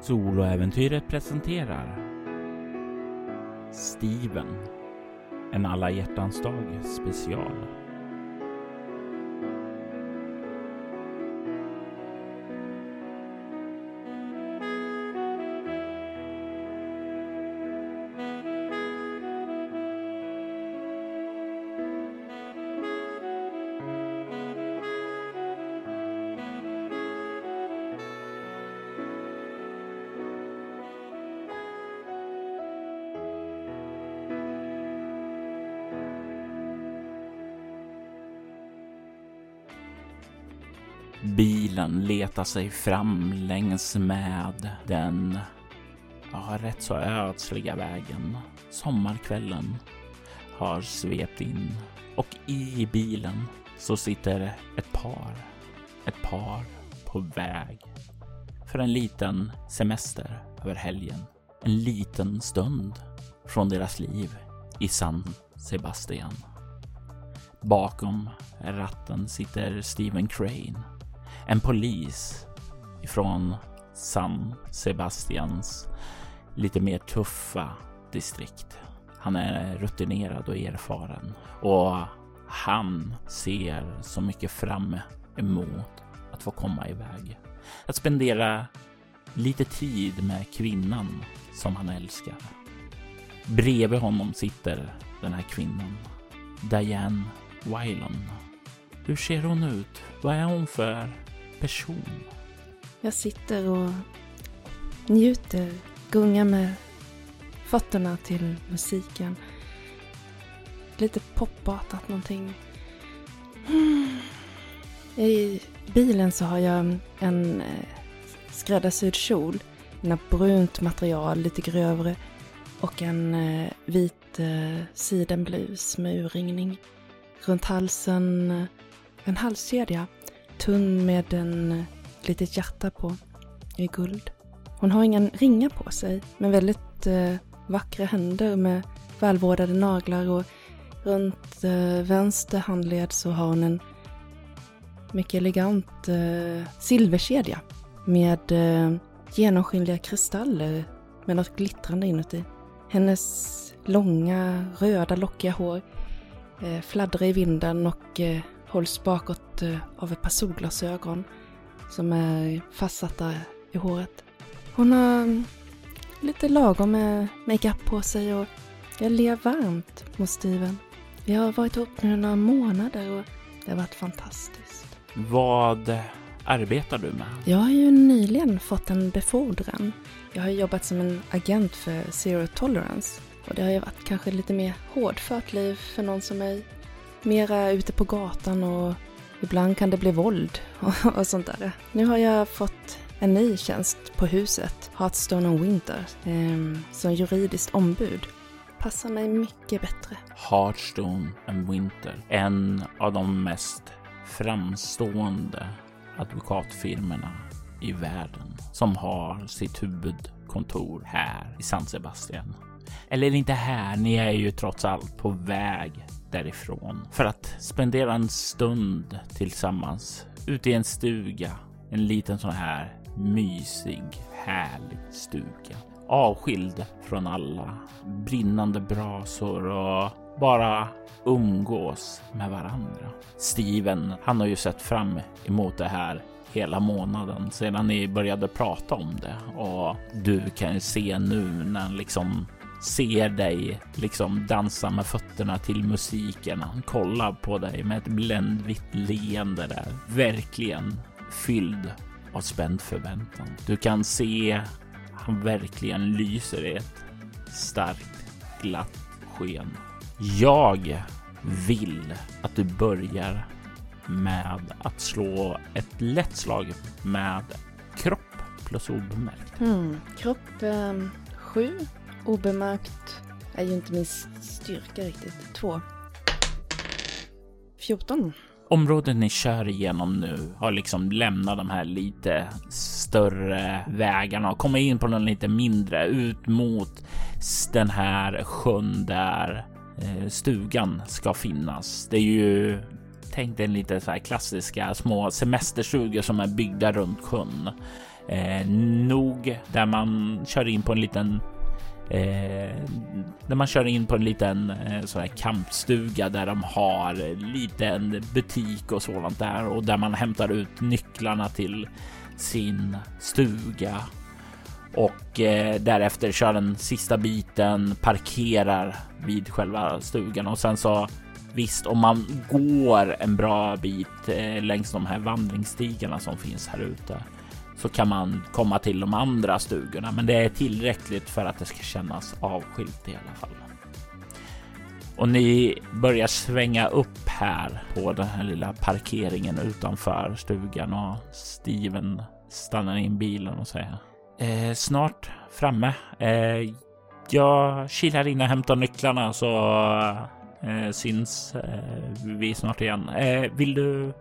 Soloäventyret presenterar Steven, en alla hjärtans dag special. Leta letar sig fram längs med den ja, rätt så ödsliga vägen. Sommarkvällen har svept in och i bilen så sitter ett par. Ett par på väg för en liten semester över helgen. En liten stund från deras liv i San Sebastian. Bakom ratten sitter Steven Crane en polis ifrån San Sebastians lite mer tuffa distrikt. Han är rutinerad och erfaren och han ser så mycket fram emot att få komma iväg. Att spendera lite tid med kvinnan som han älskar. Bredvid honom sitter den här kvinnan, Diane Wylon. Hur ser hon ut? Vad är hon för person. Jag sitter och njuter, gungar med fötterna till musiken. Lite popartat någonting. I bilen så har jag en eh, skräddarsydd kjol. En brunt material, lite grövre. Och en eh, vit eh, sidenblus med urringning. Runt halsen en halskedja tunn med en eh, litet hjärta på i guld. Hon har ingen ringa på sig, men väldigt eh, vackra händer med välvårdade naglar och runt eh, vänster handled så har hon en mycket elegant eh, silverkedja med eh, genomskinliga kristaller med något glittrande inuti. Hennes långa röda lockiga hår eh, fladdrar i vinden och eh, hålls bakåt eh, av ett par solglasögon som är fastsatta i håret. Hon har mm, lite lagom med makeup på sig och jag ler varmt mot Steven. Vi har varit ihop nu några månader och det har varit fantastiskt. Vad arbetar du med? Jag har ju nyligen fått en befordran. Jag har jobbat som en agent för Zero Tolerance och det har ju varit kanske lite mer hårdfört liv för någon som mig mera ute på gatan och ibland kan det bli våld och, och sånt där. Nu har jag fått en ny tjänst på huset, Hearthstone and Winter, eh, som juridiskt ombud. Passar mig mycket bättre. Hearthstone and Winter, en av de mest framstående advokatfirmorna i världen som har sitt huvudkontor här i San Sebastian. Eller inte här, ni är ju trots allt på väg därifrån för att spendera en stund tillsammans ute i en stuga. En liten sån här mysig, härlig stuga. Avskild från alla brinnande brasor och bara umgås med varandra. Steven, han har ju sett fram emot det här hela månaden sedan ni började prata om det och du kan ju se nu när liksom ser dig liksom dansa med fötterna till musiken. Han kollar på dig med ett bländvitt leende där, verkligen fylld av spänd förväntan. Du kan se han verkligen lyser i ett starkt glatt sken. Jag vill att du börjar med att slå ett lätt slag med kropp plus obemärkt. Mm, kropp eh, sju Obemärkt är ju inte min styrka riktigt. Två. 14. Området ni kör igenom nu har liksom lämnat de här lite större vägarna och kommit in på någon lite mindre ut mot den här sjön där eh, stugan ska finnas. Det är ju tänk dig lite så här klassiska små semesterstugor som är byggda runt sjön. Eh, nog där man kör in på en liten Eh, när man kör in på en liten eh, sån här kampstuga där de har liten butik och sådant där och där man hämtar ut nycklarna till sin stuga och eh, därefter kör den sista biten, parkerar vid själva stugan och sen så visst, om man går en bra bit eh, längs de här vandringsstigarna som finns här ute så kan man komma till de andra stugorna, men det är tillräckligt för att det ska kännas avskilt i alla fall. Och ni börjar svänga upp här på den här lilla parkeringen utanför stugan och Steven stannar in bilen och säger eh, snart framme. Eh, jag kilar in och hämtar nycklarna så eh, syns eh, vi snart igen. Eh, vill du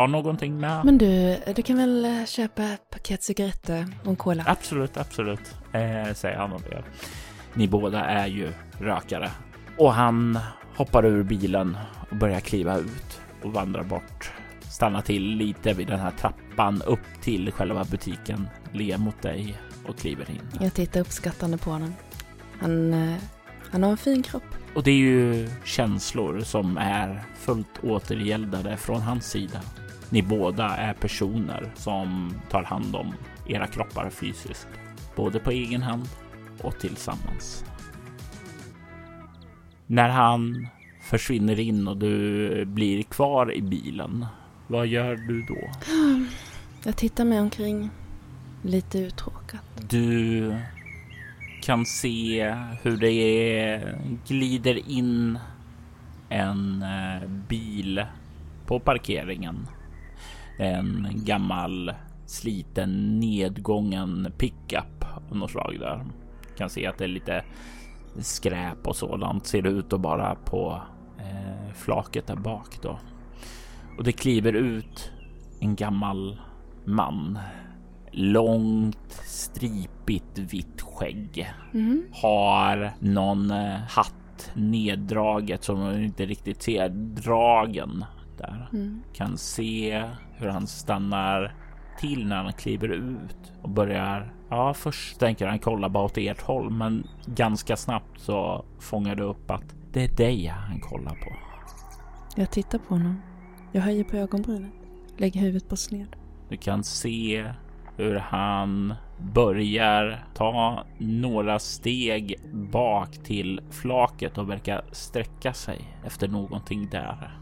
ha någonting med? Men du, du kan väl eh, köpa ett paket cigaretter och en cola? Absolut, absolut, eh, säger han och det. Ni båda är ju rökare och han hoppar ur bilen och börjar kliva ut och vandrar bort. Stannar till lite vid den här trappan upp till själva butiken, ler mot dig och kliver in. Jag tittar uppskattande på honom. Han, eh, han har en fin kropp. Och det är ju känslor som är fullt återgäldade från hans sida. Ni båda är personer som tar hand om era kroppar fysiskt, både på egen hand och tillsammans. När han försvinner in och du blir kvar i bilen, vad gör du då? Jag tittar mig omkring, lite uttråkad. Du kan se hur det glider in en eh, bil på parkeringen. En gammal sliten nedgången pickup av något slag där. Kan se att det är lite skräp och sådant ser det ut att bara på eh, flaket där bak då. Och det kliver ut en gammal man. Långt stripigt vitt skägg. Mm. Har någon eh, hatt neddraget som man inte riktigt ser dragen där. Mm. Kan se hur han stannar till när han kliver ut och börjar. Ja, först tänker han kolla bara åt ert håll, men ganska snabbt så fångar du upp att det är dig han kollar på. Jag tittar på honom. Jag höjer på ögonbrynet. Lägger huvudet på sned. Du kan se hur han börjar ta några steg bak till flaket och verkar sträcka sig efter någonting där.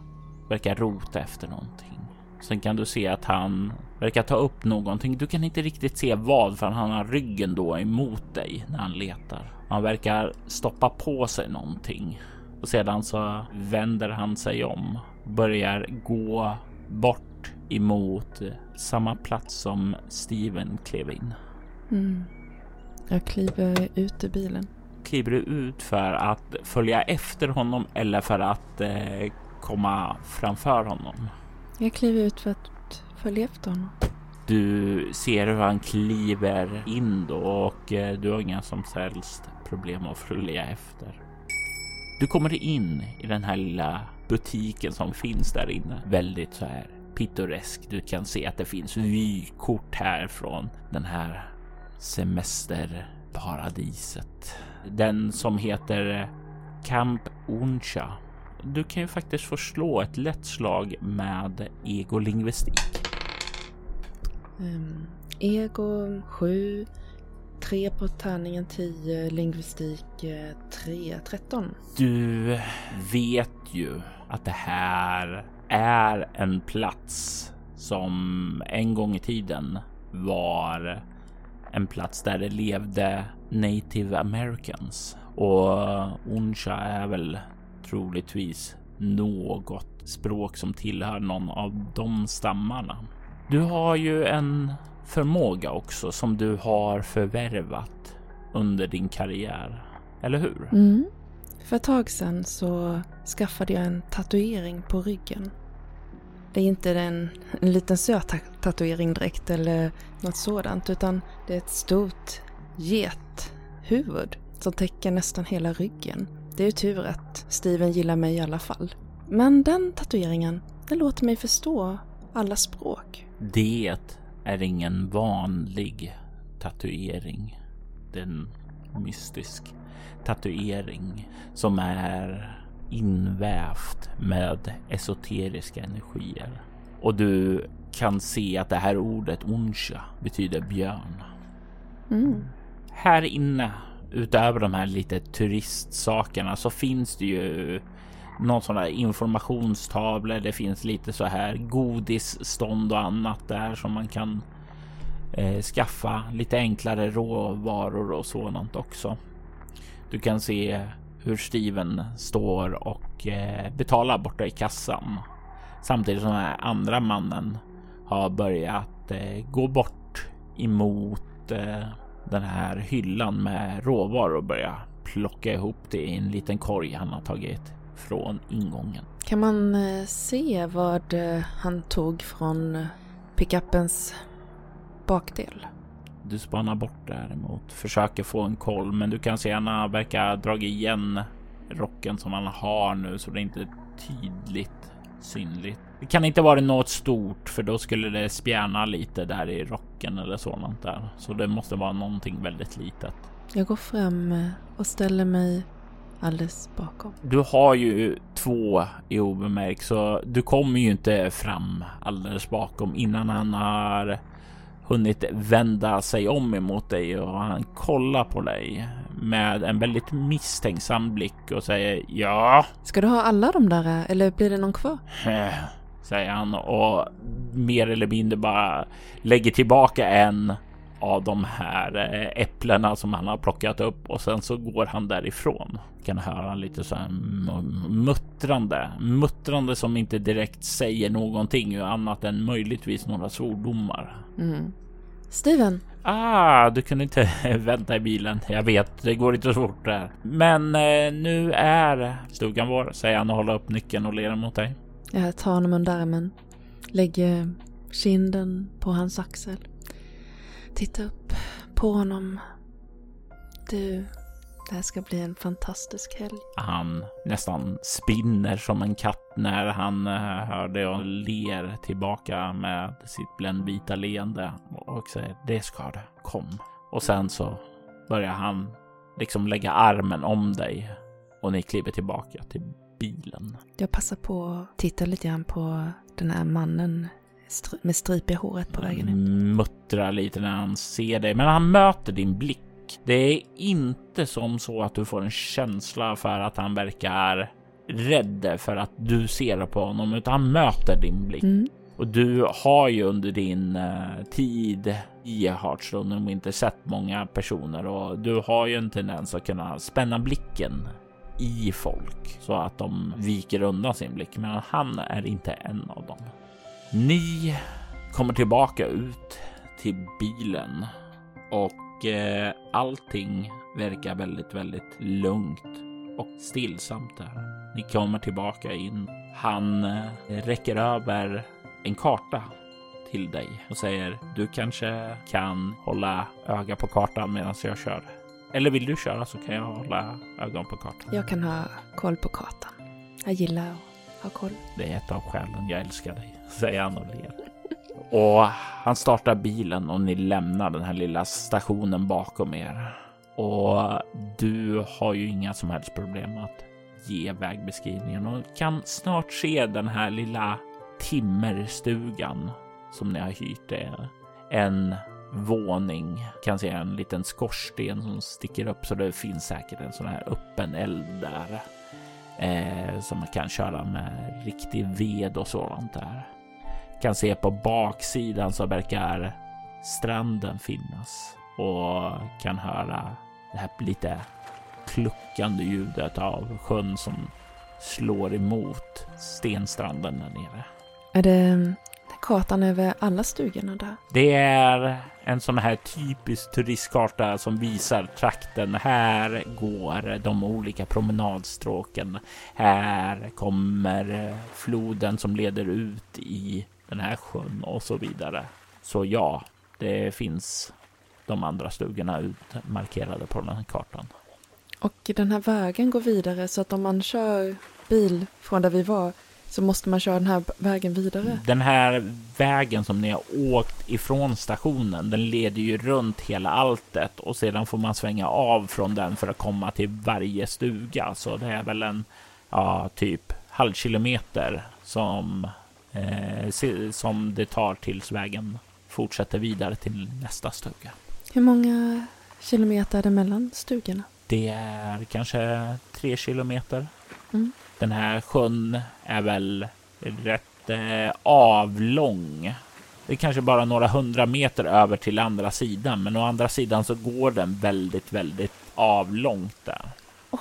Verkar rota efter någonting. Sen kan du se att han verkar ta upp någonting. Du kan inte riktigt se vad för han har ryggen då emot dig när han letar. Han verkar stoppa på sig någonting och sedan så vänder han sig om, börjar gå bort emot samma plats som Steven klev in. Mm. Jag kliver ut ur bilen. Kliver du ut för att följa efter honom eller för att eh, komma framför honom? Jag kliver ut för att följa efter honom. Du ser hur han kliver in då och eh, du har inga som helst problem att följa efter. Du kommer in i den här lilla butiken som finns där inne. Väldigt så här pittoresk. Du kan se att det finns vykort här från den här semesterparadiset. Den som heter Camp Uncha. Du kan ju faktiskt få slå ett lätt slag med egolingvistik. Um, ego 7. 3 på tärningen 10. Lingvistik 3. 13. Du vet ju att det här är en plats som en gång i tiden var en plats där det levde native americans och Uncha är väl troligtvis något språk som tillhör någon av de stammarna. Du har ju en förmåga också som du har förvärvat under din karriär, eller hur? Mm. För ett tag sedan så skaffade jag en tatuering på ryggen. Det är inte en, en liten söt tatuering direkt eller något sådant utan det är ett stort gethuvud som täcker nästan hela ryggen. Det är tur att Steven gillar mig i alla fall. Men den tatueringen Det låter mig förstå alla språk. Det är ingen vanlig tatuering. Det är en mystisk tatuering som är invävt med esoteriska energier. Och du kan se att det här ordet onsha betyder björn. Mm. Här inne, utöver de här lite turistsakerna, så finns det ju någon sån där informationstavlor. Det finns lite så här godisstånd och annat där som man kan eh, skaffa lite enklare råvaror och sådant också. Du kan se hur Steven står och eh, betalar borta i kassan samtidigt som den här andra mannen har börjat eh, gå bort emot eh, den här hyllan med råvaror och börja plocka ihop det i en liten korg han har tagit från ingången. Kan man eh, se vad eh, han tog från eh, pickupens bakdel? Du spanar bort däremot, försöker få en koll, men du kan se att han verkar dragit igen rocken som han har nu så det är inte tydligt synligt. Det kan inte vara något stort för då skulle det spjärna lite där i rocken eller sådant där. Så det måste vara någonting väldigt litet. Jag går fram och ställer mig alldeles bakom. Du har ju två i obemärkt så du kommer ju inte fram alldeles bakom innan han har hunnit vända sig om emot dig och han kollar på dig med en väldigt misstänksam blick och säger ja. Ska du ha alla de där eller blir det någon kvar? Säger han och mer eller mindre bara lägger tillbaka en av de här eh, äpplena som han har plockat upp och sen så går han därifrån. Kan höra lite så här muttrande, muttrande som inte direkt säger någonting annat än möjligtvis några svordomar. Mm. Steven? Ah, du kunde inte vänta i bilen. Jag vet, det går inte så fort där. Men eh, nu är stugan vår, säger han och håller upp nyckeln och ler mot dig. Jag tar honom under armen, lägger kinden på hans axel. Tittar upp på honom. Du, det här ska bli en fantastisk helg. Han nästan spinner som en katt när han eh, hör det och ler tillbaka med sitt bländvita leende och säger det ska det. Kom. Och sen så börjar han liksom lägga armen om dig och ni kliver tillbaka till bilen. Jag passar på att titta lite grann på den här mannen med stripiga håret på vägen in. Muttrar lite när han ser dig, men han möter din blick. Det är inte som så att du får en känsla för att han verkar rädd för att du ser på honom, utan han möter din blick. Mm. Och du har ju under din uh, tid i Hearthstone inte sett många personer och du har ju en tendens att kunna spänna blicken i folk så att de viker undan sin blick. Men han är inte en av dem. Ni kommer tillbaka ut till bilen och eh, allting verkar väldigt, väldigt lugnt och stillsamt där. Ni kommer tillbaka in. Han eh, räcker över en karta till dig och säger du kanske kan hålla öga på kartan medan jag kör. Eller vill du köra så kan jag hålla ögon på kartan. Jag kan ha koll på kartan. Jag gillar att ha koll. Det är ett av skälen jag älskar dig, säger han och ler. Och han startar bilen och ni lämnar den här lilla stationen bakom er. Och du har ju inga som helst problem att ge vägbeskrivningen och kan snart se den här lilla timmerstugan som ni har hyrt. Det en våning kan se en liten skorsten som sticker upp så det finns säkert en sån här öppen eld där eh, som man kan köra med riktig ved och sådant där. Kan se på baksidan så verkar stranden finnas och kan höra det här lite kluckande ljudet av sjön som slår emot stenstranden där nere. Är det kartan över alla stugorna där? Det är en sån här typisk turistkarta som visar trakten. Här går de olika promenadstråken. Här kommer floden som leder ut i den här sjön och så vidare. Så ja, det finns de andra stugorna utmarkerade på den här kartan. Och den här vägen går vidare så att om man kör bil från där vi var Så måste man köra den här vägen vidare? Den här vägen som ni har åkt ifrån stationen, den leder ju runt hela alltet och sedan får man svänga av från den för att komma till varje stuga. Så det är väl en, ja, typ halvkilometer som, eh, som det tar tills vägen fortsätter vidare till nästa stuga. Hur många kilometer är det mellan stugorna? Det är kanske tre kilometer. Mm. Den här sjön är väl rätt eh, avlång. Det är kanske bara några hundra meter över till andra sidan, men å andra sidan så går den väldigt, väldigt avlångt där. Oh,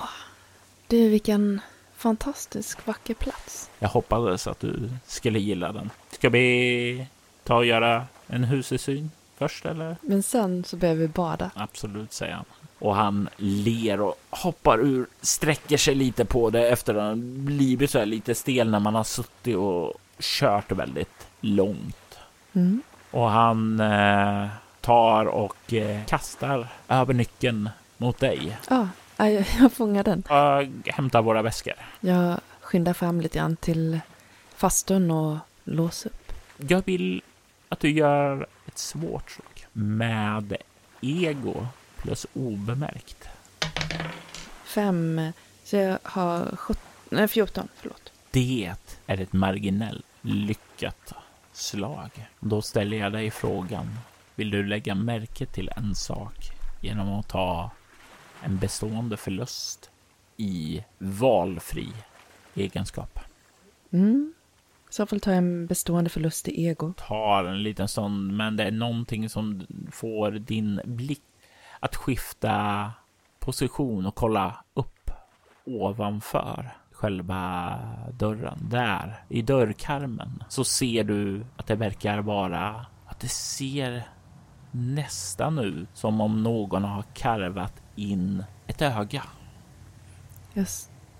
du, vilken fantastisk vacker plats. Jag hoppades att du skulle gilla den. Ska vi ta och göra en husesyn först eller? Men sen så behöver vi bada. Absolut, säger han. Och han ler och hoppar ur, sträcker sig lite på det efter att ha blivit så här lite stel när man har suttit och kört väldigt långt. Mm. Och han eh, tar och eh, kastar över nyckeln mot dig. Ja, jag, jag fångar den. Och hämtar våra väskor. Jag skyndar fram lite grann till fastun och låser upp. Jag vill att du gör ett svårt slag med ego plus obemärkt. Fem, så jag har 17, nej, 14, förlåt. Det är ett marginellt lyckat slag. Då ställer jag dig frågan. Vill du lägga märke till en sak genom att ta en bestående förlust i valfri egenskap? Mm. I så fall tar jag en bestående förlust i ego. Tar en liten stund, men det är någonting som får din blick att skifta position och kolla upp ovanför själva dörren. Där i dörrkarmen så ser du att det verkar vara att det ser nästan ut som om någon har karvat in ett öga. Jag,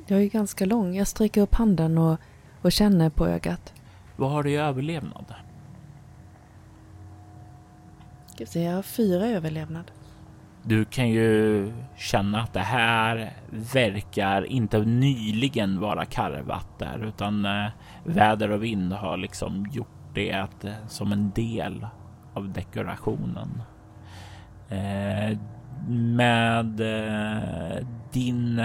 jag är ganska lång. Jag sträcker upp handen och, och känner på ögat. Vad har du i överlevnad? Ska vi se, jag har fyra överlevnad. Du kan ju känna att det här verkar inte nyligen vara karvat där, utan eh, väder och vind har liksom gjort det eh, som en del av dekorationen. Eh, med din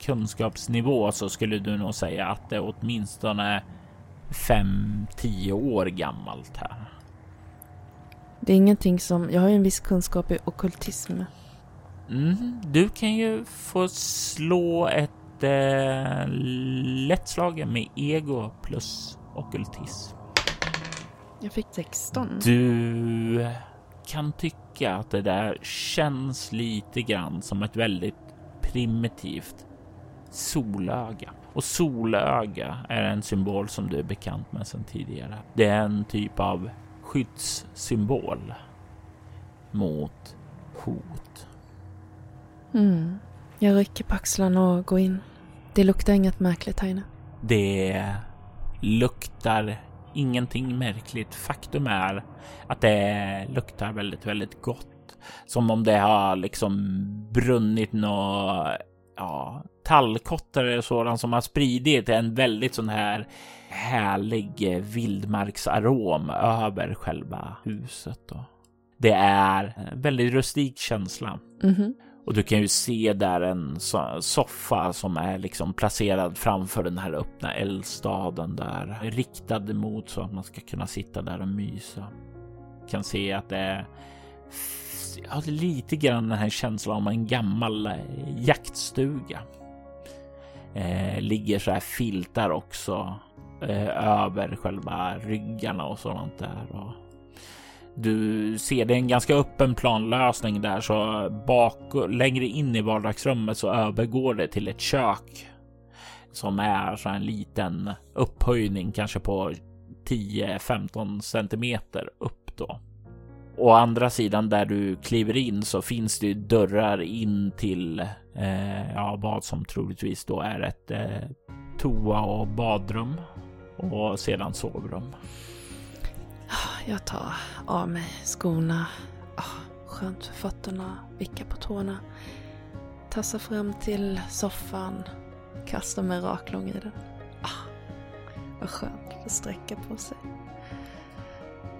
kunskapsnivå så skulle du nog säga att det är åtminstone 5-10 år gammalt här. Det är ingenting som... Jag har ju en viss kunskap i okultism Mm, du kan ju få slå ett eh, lätt slag med ego plus okultism. Jag fick 16. Du kan tycka att det där känns lite grann som ett väldigt primitivt solöga. Och solöga är en symbol som du är bekant med sedan tidigare. Det är en typ av skyddssymbol mot hot. Mm. Jag rycker på axlarna och går in. Det luktar inget märkligt här inne. Det luktar ingenting märkligt. Faktum är att det luktar väldigt, väldigt gott. Som om det har liksom brunnit något, ja, tallkottar eller sådant som har spridit en väldigt sån här härlig vildmarksarom över själva huset. Då. Det är en väldigt rustik känsla. Mm -hmm. Och du kan ju se där en soffa som är liksom placerad framför den här öppna eldstaden där. Riktad mot så att man ska kunna sitta där och mysa. Du kan se att det är ja, lite grann den här känslan om en gammal eh, jaktstuga. Eh, ligger så här filtar också eh, över själva ryggarna och sådant där. Och du ser det är en ganska öppen planlösning där så bak längre in i vardagsrummet så övergår det till ett kök som är så en liten upphöjning kanske på 10-15 centimeter upp då. Å andra sidan där du kliver in så finns det dörrar in till eh, ja, vad som troligtvis då är ett eh, toa och badrum och sedan sovrum. Jag tar av mig skorna. Ah, skönt för fötterna, vickar på tårna. Tassar fram till soffan. Kastar mig raklång i den. Ah, vad skönt att sträcka på sig.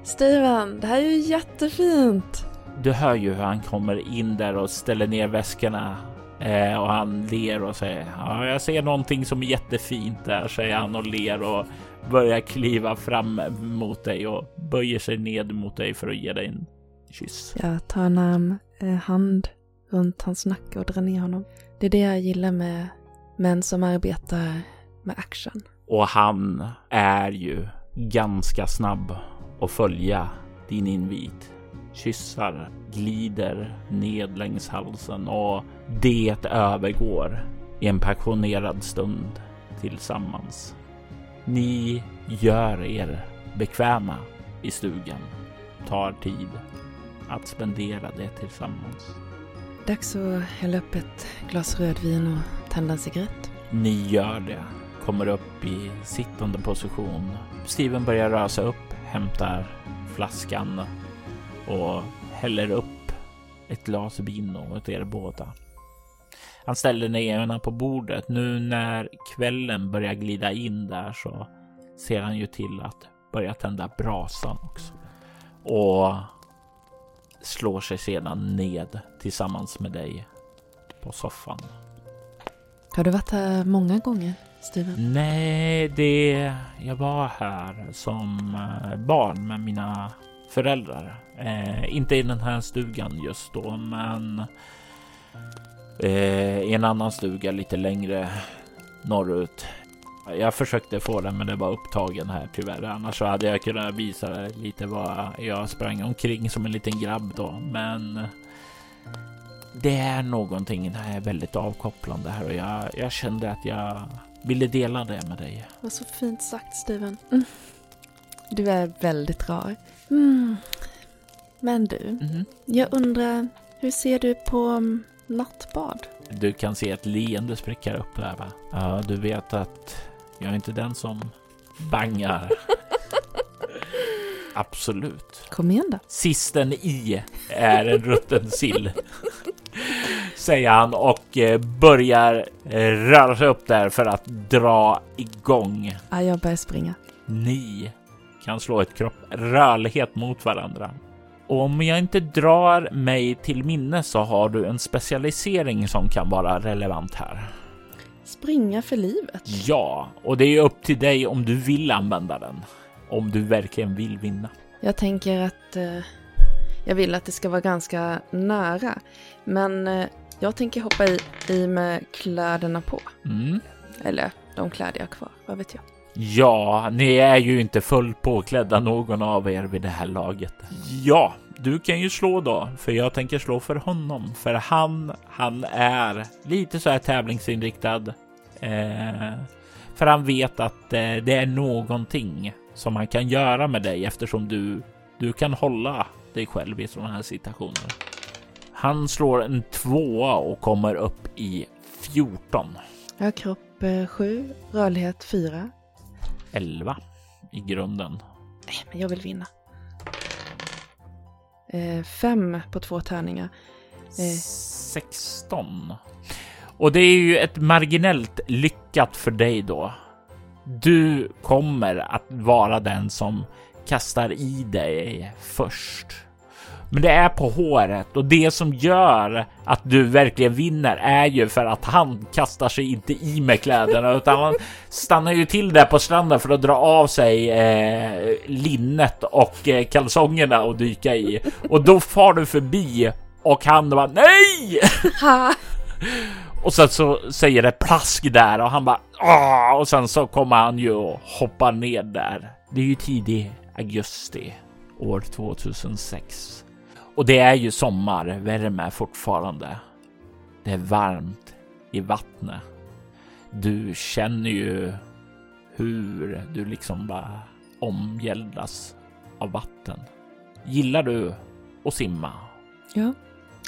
Steven, det här är ju jättefint. Du hör ju hur han kommer in där och ställer ner väskorna eh, och han ler och säger ja, jag ser någonting som är jättefint där, säger han och ler och börjar kliva fram mot dig och böjer sig ned mot dig för att ge dig en kyss. Jag tar en arm, eh, hand runt hans nacke och drar ner honom. Det är det jag gillar med män som arbetar med action. Och han är ju ganska snabb att följa din invit. Kyssar glider ned längs halsen och det övergår i en passionerad stund tillsammans. Ni gör er bekväma i stugan, tar tid att spendera det tillsammans. Dags att hälla upp ett glas rödvin och tända en cigarett. Ni gör det, kommer upp i sittande position. Steven börjar rösa upp, hämtar flaskan och häller upp ett glas vin åt er båda. Han ställer ner på bordet. Nu när kvällen börjar glida in där så ser han ju till att börja tända brasan också. Och slår sig sedan ned tillsammans med dig på soffan. Har du varit här många gånger, Steven? Nej, det... Jag var här som eh, barn med mina föräldrar. Eh, inte i den här stugan just då, men i en annan stuga lite längre norrut. Jag försökte få den, men det var upptagen här tyvärr. Annars så hade jag kunnat visa dig lite vad jag sprang omkring som en liten grabb då. Men det är någonting det är väldigt avkopplande här och jag, jag kände att jag ville dela det med dig. Vad så fint sagt, Steven. Mm. Du är väldigt rar. Mm. Men du, Mhm. jag undrar, hur ser du på mm, nattbad? Du kan se ett leende spricka upp där va? Ja, du vet att jag är inte den som bangar. Absolut. Kom igen då. Sisten i är en rutten sill. Säger han och eh, börjar eh, röra sig upp där för att dra igång. Ja, jag börjar springa. Ni kan slå ett kropp rörlighet mot varandra. Och om jag inte drar mig till minne så har du en specialisering som kan vara relevant här. Springa för livet. Ja, och det är upp till dig om du vill använda den. Om du verkligen vill vinna. Jag tänker att eh, jag vill att det ska vara ganska nära. Men eh, jag tänker hoppa i, i med kläderna på. Mm. Eller de kläder jag har kvar, vad vet jag. Ja, ni är ju inte fullt påklädda någon av er vid det här laget. Ja, du kan ju slå då, för jag tänker slå för honom, för han, han är lite så här tävlingsinriktad. Eh, för han vet att eh, det är någonting som han kan göra med dig eftersom du, du kan hålla dig själv i sådana här situationer. Han slår en tvåa och kommer upp i 14. Jag har kropp 7, rörlighet 4. 11 i grunden. Nej, men jag vill vinna. Eh, fem på två tärningar. Eh. 16. Och det är ju ett marginellt lyckat för dig då. Du kommer att vara den som kastar i dig först. Men det är på håret och det som gör att du verkligen vinner är ju för att han kastar sig inte i med kläderna utan han stannar ju till där på stranden för att dra av sig eh, linnet och eh, kalsongerna och dyka i. Och då far du förbi och han bara nej! Och sen så säger det plask där och han bara Åh! och sen så kommer han ju och hoppar ner där. Det är ju tidig augusti år 2006 och det är ju sommarvärme fortfarande. Det är varmt i vattnet. Du känner ju hur du liksom bara omgäldas av vatten. Gillar du att simma? Ja,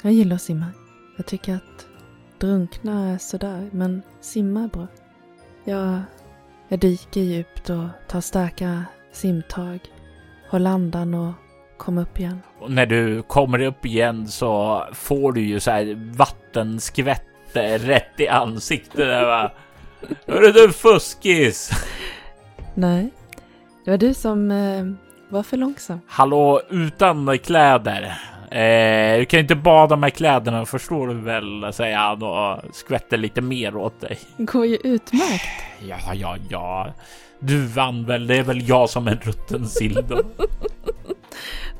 jag gillar att simma. Jag tycker att drunkna är sådär, men simma är bra. Jag, jag dyker djupt och tar starka simtag. Håller andan och kommer upp igen. Och när du kommer upp igen så får du ju så här vattenskvätt rätt i ansiktet där va. Hörru du fuskis! Nej, det var du som eh, var för långsam. Hallå, utan kläder. Eh, du kan inte bada med kläderna förstår du väl, säger han och skvätter lite mer åt dig. Går ju utmärkt. Ja, ja, ja. Du vann väl. Det är väl jag som är rutten sill.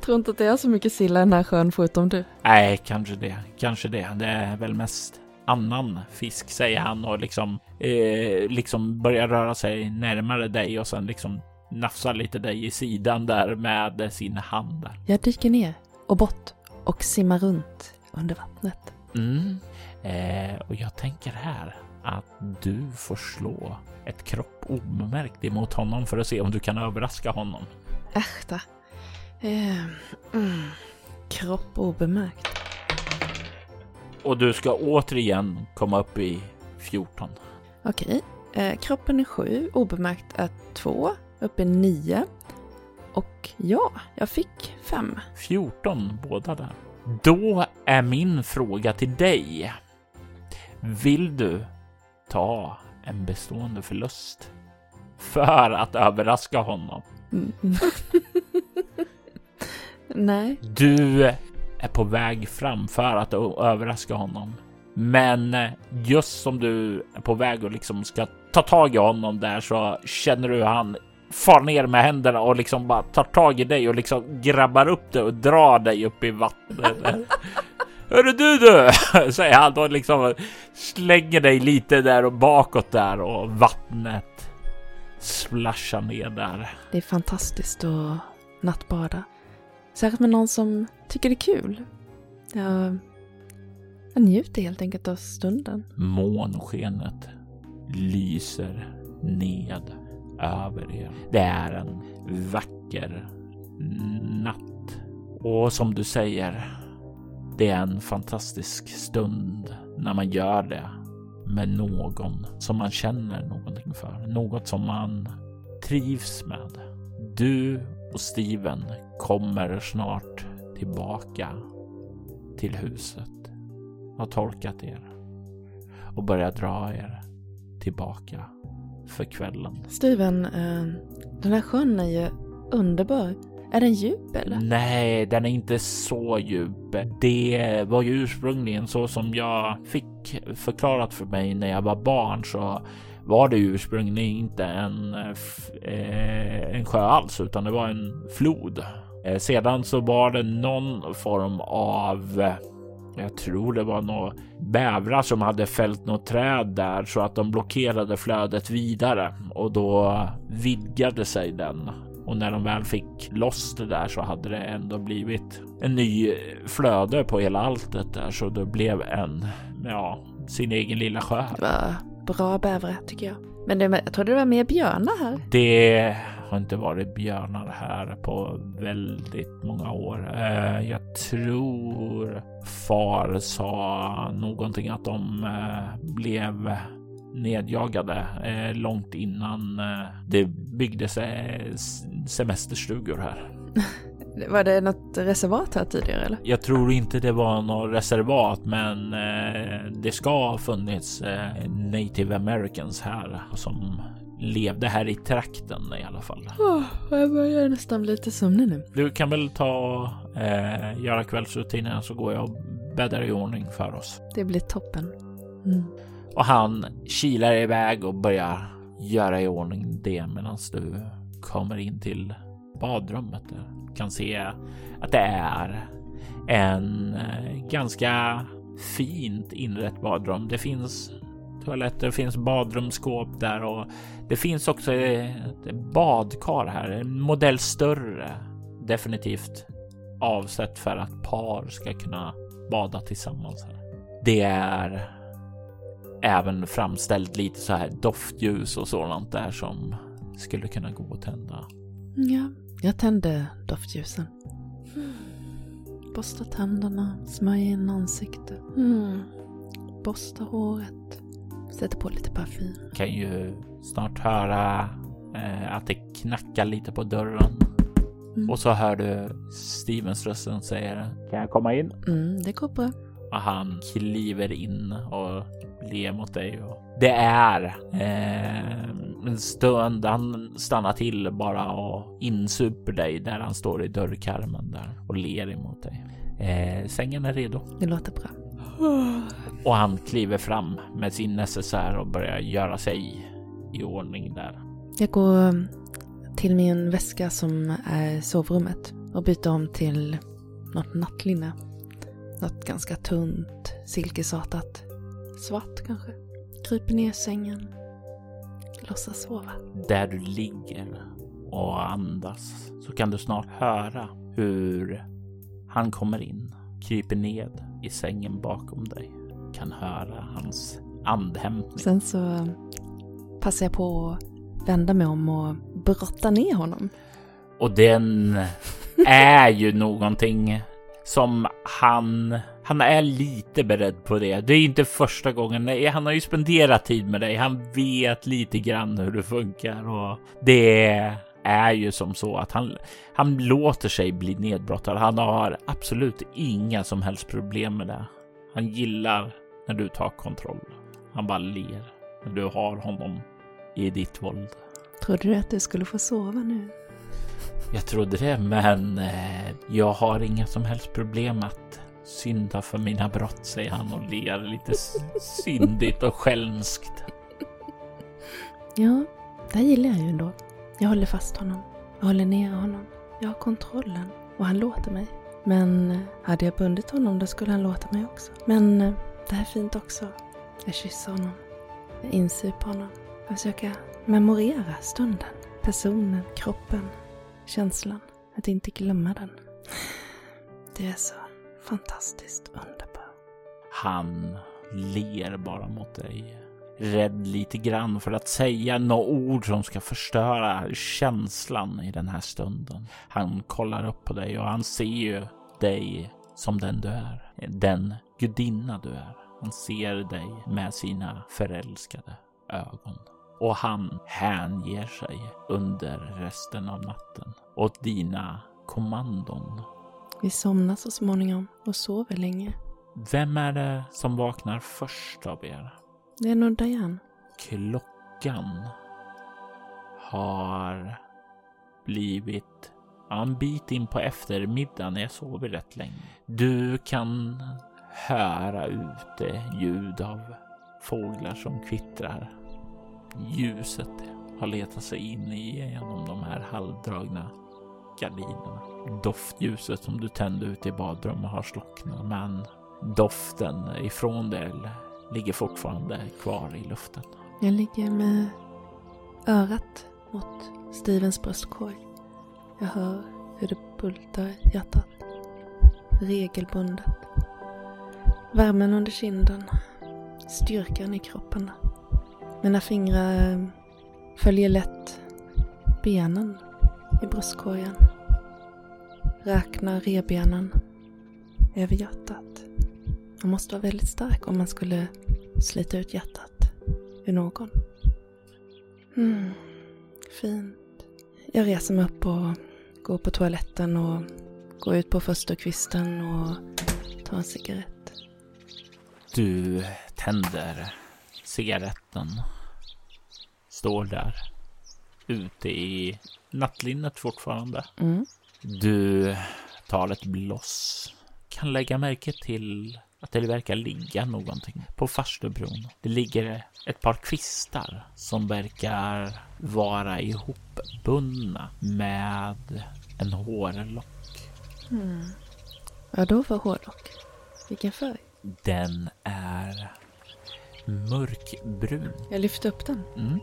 Tror inte att det är så mycket sill i den här sjön förutom du. Nej, kanske det. Kanske det. Det är väl mest annan fisk, säger han och liksom, eh, liksom börjar röra sig närmare dig och sen liksom nafsar lite dig i sidan där med sin hand. Där. Jag dyker ner och bort och simmar runt under vattnet. Mm. Eh, och jag tänker här att du får slå ett kropp obemärkt emot honom för att se om du kan överraska honom. Äsch. Eh, mm. Kropp obemärkt. Och du ska återigen komma upp i 14. Okej. Eh, kroppen är sju, obemärkt är två, upp är nio. Och ja, jag fick fem. 14 båda där. Då är min fråga till dig. Vill du ta en bestående förlust för att överraska honom? Mm. Nej. Du är på väg fram för att överraska honom. Men just som du är på väg och liksom ska ta tag i honom där så känner du hur han far ner med händerna och liksom bara tar tag i dig och liksom grabbar upp dig och drar dig upp i vattnet. Hörru du du, säger han och liksom slänger dig lite där och bakåt där och vattnet splashar ner där. Det är fantastiskt att nattbada. Särskilt med någon som tycker det är kul. Jag, jag njuter helt enkelt av stunden. Månskenet lyser ned över er. Det är en vacker natt. Och som du säger, det är en fantastisk stund när man gör det med någon som man känner någonting för. Något som man trivs med. Du och Steven kommer snart tillbaka till huset. Har torkat er och börjar dra er tillbaka för kvällen. Steven, eh, den här sjön är ju underbar. Är den djup eller? Nej, den är inte så djup. Det var ju ursprungligen så som jag fick förklarat för mig när jag var barn så var det ursprungligen inte en, eh, en sjö alls, utan det var en flod. Eh, sedan så var det någon form av eh, jag tror det var några bävrar som hade fällt något träd där så att de blockerade flödet vidare och då vidgade sig den. Och när de väl fick loss det där så hade det ändå blivit en ny flöde på hela alltet där så det blev en, ja, sin egen lilla sjö. Det var bra bävrar tycker jag. Men det, jag trodde det var mer björnar här. Det har inte varit björnar här på väldigt många år. Eh, jag tror far sa någonting att de eh, blev nedjagade eh, långt innan det byggdes semesterstugor här. Var det något reservat här tidigare eller? Jag tror inte det var något reservat, men eh, det ska ha funnits eh, native americans här som levde här i trakten i alla fall. Oh, jag börjar nästan bli lite sömnig nu. Du kan väl ta eh, göra kvällsrutinen så går jag och bäddar i ordning för oss. Det blir toppen. Mm. Och han kilar iväg och börjar göra i ordning det medan du kommer in till badrummet. Du kan se att det är en eh, ganska fint inrett badrum. Det finns toaletter, det finns badrumsskåp där och det finns också ett badkar här, en modell större. Definitivt avsett för att par ska kunna bada tillsammans. Här. Det är även framställt lite så här doftljus och sådant där som skulle kunna gå att tända. Ja, jag tände doftljusen. Mm. Borsta tänderna, smörja in ansiktet. Mm. Borsta håret. Sätter på lite parfym. Kan ju snart höra eh, att det knackar lite på dörren. Mm. Och så hör du Stevens rösten säga Kan jag komma in? Mm, det går bra. Och han kliver in och ler mot dig. Och det är eh, en stund. Han stannar till bara och insuper dig där han står i dörrkarmen där och ler emot dig. Eh, sängen är redo. Det låter bra. Och han kliver fram med sin necessär och börjar göra sig i ordning där. Jag går till min väska som är sovrummet och byter om till något nattlinne. Något ganska tunt, silkesartat. Svart kanske. Kryper ner i sängen. Låtsas sova. Där du ligger och andas så kan du snart höra hur han kommer in, kryper ned i sängen bakom dig. Kan höra hans andhämtning. Sen så passar jag på att vända mig om och brotta ner honom. Och den är ju någonting som han, han är lite beredd på det. Det är inte första gången. Han har ju spenderat tid med dig. Han vet lite grann hur det funkar och det är ju som så att han, han låter sig bli nedbrottad. Han har absolut inga som helst problem med det. Han gillar när du tar kontroll. Han bara ler när du har honom i ditt våld. Trodde du att du skulle få sova nu? Jag trodde det, men eh, jag har inga som helst problem att synda för mina brott, säger han och ler lite syndigt och skälmskt. Ja, det gillar jag ju ändå. Jag håller fast honom. Jag håller ner honom. Jag har kontrollen och han låter mig. Men eh, hade jag bundit honom då skulle han låta mig också. Men eh, det här är fint också. Jag kysser honom. Jag insuper honom. Jag försöker memorera stunden. Personen, kroppen, känslan. Att inte glömma den. Det är så fantastiskt underbart. Han ler bara mot dig. Rädd lite grann för att säga några ord som ska förstöra känslan i den här stunden. Han kollar upp på dig och han ser ju dig som den du är. Den gudinna du är. Han ser dig med sina förälskade ögon och han hänger sig under resten av natten åt dina kommandon. Vi somnar så småningom och sover länge. Vem är det som vaknar först av er? Det är nog Diane. Klockan har blivit en bit in på eftermiddagen. Jag sover rätt länge. Du kan höra ute ljud av fåglar som kvittrar Ljuset har letat sig in genom de här halvdragna gardinerna. Doftljuset som du tände ute i badrummet har slocknat, men doften ifrån det ligger fortfarande kvar i luften. Jag ligger med örat mot Stevens bröstkorg. Jag hör hur det bultar i hjärtat. Regelbundet. Värmen under kinden. Styrkan i kroppen. Mina fingrar eh, följer lätt benen i bröstkorgen. Räknar rebenen över hjärtat. Man måste vara väldigt stark om man skulle slita ut hjärtat ur någon. Mm, fint. Jag reser mig upp och går på toaletten och går ut på förstukvisten och tar en cigarett. Du tänder cigaretten står där ute i nattlinnet fortfarande. Mm. Du tar ett bloss. Kan lägga märke till att det verkar ligga någonting på farstubron. Det ligger ett par kvistar som verkar vara ihopbundna med en hårlock. Mm. Vad då för hårlock? Vilken färg? Den är mörkbrun. Jag lyfter upp den. Mm.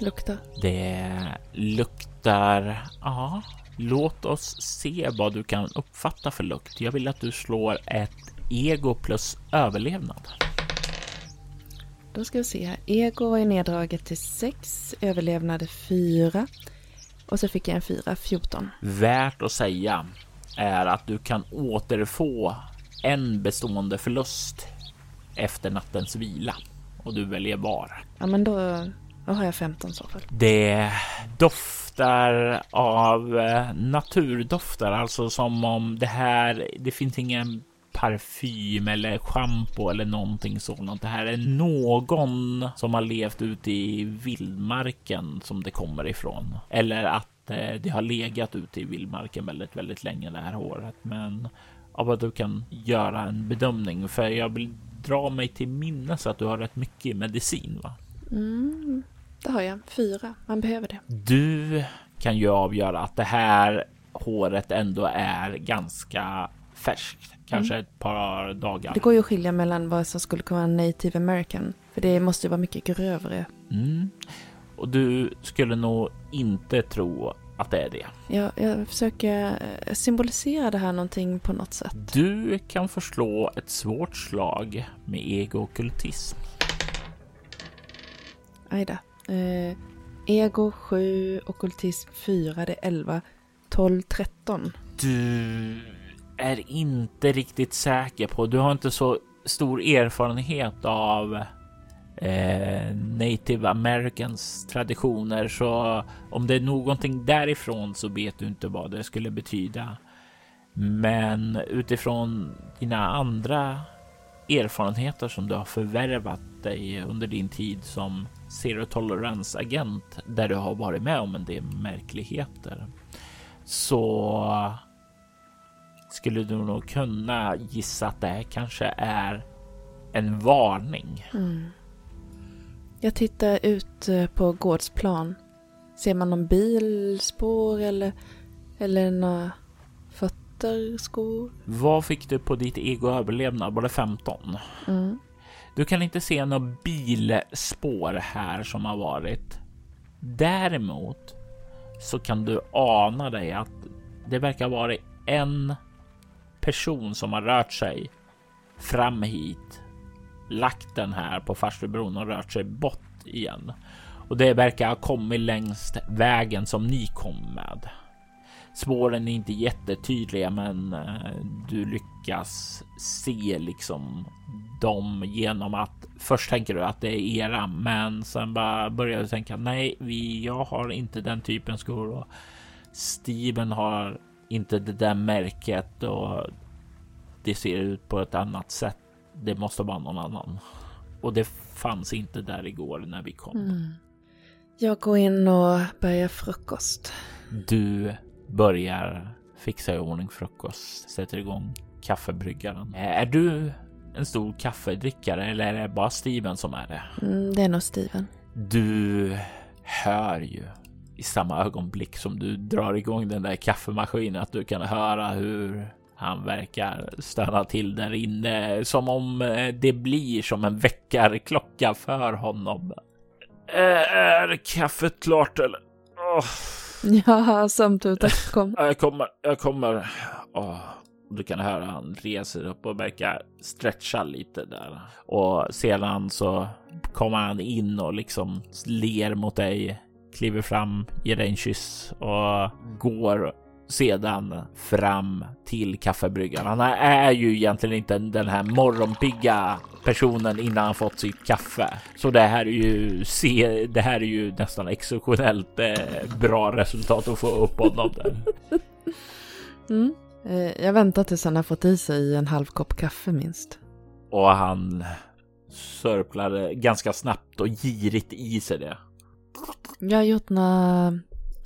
Luktar. Det luktar... Ja, låt oss se vad du kan uppfatta för lukt. Jag vill att du slår ett ego plus överlevnad. Då ska vi se här. Ego är neddraget till 6, överlevnad är 4 och så fick jag en 4, 14. Värt att säga är att du kan återfå en bestående förlust efter nattens vila och du väljer var. Ja, men då, då har jag 15 så fall. Det doftar av eh, naturdofter, alltså som om det här. Det finns ingen parfym eller schampo eller någonting sådant. Det här är någon som har levt ute i vildmarken som det kommer ifrån. Eller att eh, det har legat ute i vildmarken väldigt, väldigt länge det här håret. Men av att du kan göra en bedömning, för jag dra mig till minnes att du har rätt mycket medicin, va? Mm, det har jag. Fyra. Man behöver det. Du kan ju avgöra att det här håret ändå är ganska färskt. Kanske mm. ett par dagar. Det går ju att skilja mellan vad som skulle kunna vara native american. För det måste ju vara mycket grövre. Mm. Och du skulle nog inte tro att det är det. Ja, jag försöker eh, symbolisera det här någonting på något sätt. Du kan förslå ett svårt slag med ego-kultism. Ajda. Eh, ego 7, okultism 4, det är 11, 12, 13. Du är inte riktigt säker på. Du har inte så stor erfarenhet av eh, native americans traditioner, så om det är någonting därifrån så vet du inte vad det skulle betyda. Men utifrån dina andra erfarenheter som du har förvärvat dig under din tid som zero tolerance agent där du har varit med om en del märkligheter så skulle du nog kunna gissa att det här kanske är en varning. Mm. Jag tittar ut eh, på gårdsplan. Ser man någon bilspår eller, eller några fötter, skor? Vad fick du på ditt ego överlevnad? Var det 15? Mm. Du kan inte se några bilspår här som har varit. Däremot så kan du ana dig att det verkar vara en person som har rört sig fram hit, lagt den här på Farstubron och rört sig bort igen. Och det verkar ha kommit längs vägen som ni kom med. Spåren är inte jättetydliga, men eh, du lyckas se liksom dem genom att först tänker du att det är era, men sen bara börjar du tänka nej, vi, jag har inte den typen skor och Steven har inte det där märket och det ser ut på ett annat sätt. Det måste vara någon annan och det fanns inte där igår när vi kom. Mm. Jag går in och börjar frukost. Du börjar fixa i ordning frukost, sätter igång kaffebryggaren. Är du en stor kaffedrickare eller är det bara Steven som är det? Mm, det är nog Steven. Du hör ju i samma ögonblick som du drar igång den där kaffemaskinen att du kan höra hur han verkar stanna till där inne som om eh, det blir som en väckarklocka för honom. Är kaffet klart eller? Oh. Ja, samtutet kom. Jag kommer, jag kommer. Oh. Du kan höra han reser upp och verkar stretcha lite där. Och sedan så kommer han in och liksom ler mot dig, kliver fram, ger dig en kyss och går sedan fram till kaffebryggaren. Han är ju egentligen inte den här morgonpigga personen innan han fått sitt kaffe. Så det här är ju se, det här är ju nästan exceptionellt eh, bra resultat att få upp honom där. Mm. Eh, jag väntar tills han har fått i sig en halv kopp kaffe minst. Och han sörplar ganska snabbt och girigt i sig det. Jag har gjort några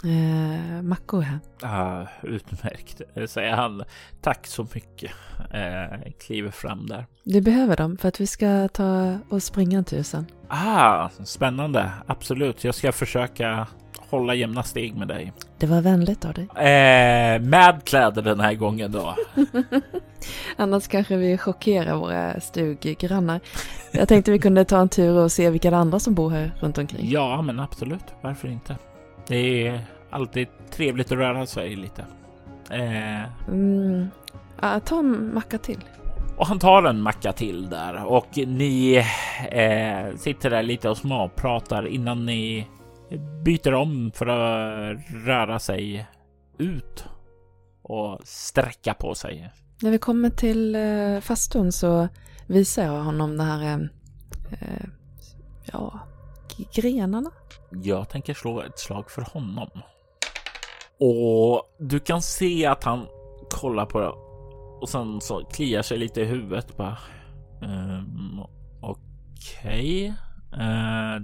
eh, mackor här. Ah, utmärkt, säger han. Tack så mycket. Eh, kliver fram där. Du behöver dem för att vi ska ta och springa en tusen. Ah, spännande. Absolut. Jag ska försöka hålla jämna steg med dig. Det var vänligt av dig. Eh, med kläder den här gången då. Annars kanske vi chockerar våra stuggrannar. Jag tänkte vi kunde ta en tur och se vilka andra som bor här runt omkring. Ja, men absolut. Varför inte? Det är alltid trevligt att röra sig lite. Eh... Mm. Ja, ta en macka till. Och han tar en macka till där och ni eh, sitter där lite och småpratar innan ni byter om för att röra sig ut och sträcka på sig. När vi kommer till eh, fastun så visar jag honom det här, eh, eh ja, grenarna. Jag tänker slå ett slag för honom. Och du kan se att han kollar på Och sen så kliar sig lite i huvudet bara. Um, Okej. Okay. Uh, eh,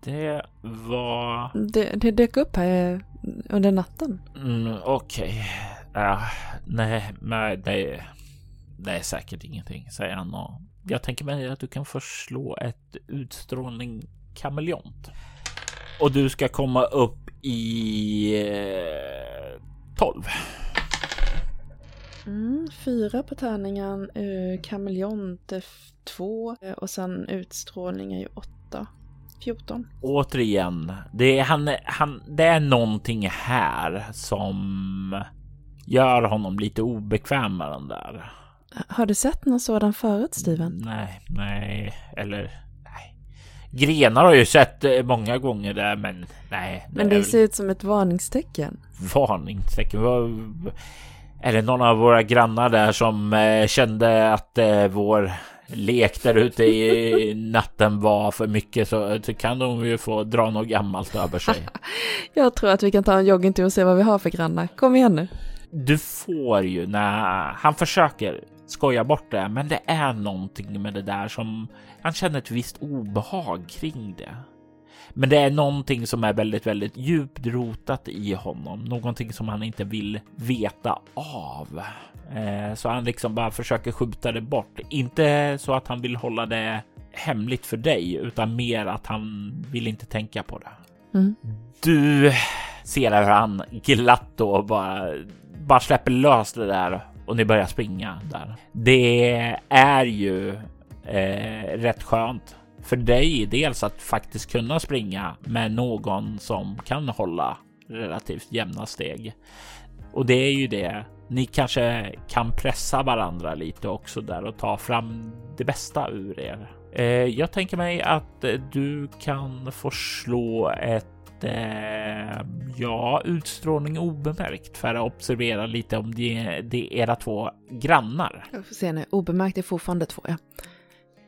det var... Det, det dök upp här under natten. Mm, Okej. Okay. Uh, nej, nej, det, det är säkert ingenting, säger han. Och jag tänker mig att du kan förslå ett utstrålning kameleont. Och du ska komma upp i eh, 12. Mm, fyra på tärningen, uh, kameleont är två och sen utstrålning är ju åtta. 14. Återigen, det är, han, han, det är någonting här som gör honom lite obekväm med den där. Har du sett någon sådan förut, Steven? Nej, nej, eller. Grenar har jag ju sett eh, många gånger där, men nej. Men det, det ser ut som ett varningstecken. Varningstecken? Är det någon av våra grannar där som eh, kände att eh, vår lek där ute i natten var för mycket så kan de ju få dra något gammalt över sig. Jag tror att vi kan ta en joggingtur och se vad vi har för grannar. Kom igen nu. Du får ju när han försöker skoja bort det, men det är någonting med det där som han känner ett visst obehag kring det. Men det är någonting som är väldigt, väldigt djupt rotat i honom, någonting som han inte vill veta av. Eh, så han liksom bara försöker skjuta det bort. Inte så att han vill hålla det hemligt för dig, utan mer att han vill inte tänka på det. Mm. Du ser hur han glatt då bara, bara släpper lös det där och ni börjar springa där. Det är ju eh, rätt skönt för dig dels att faktiskt kunna springa med någon som kan hålla relativt jämna steg. Och det är ju det. Ni kanske kan pressa varandra lite också där och ta fram det bästa ur er. Eh, jag tänker mig att eh, du kan få slå ett eh, ja, utstrålning obemärkt för att observera lite om det, det är era två grannar. Jag får se nu. Obemärkt är fortfarande två, ja.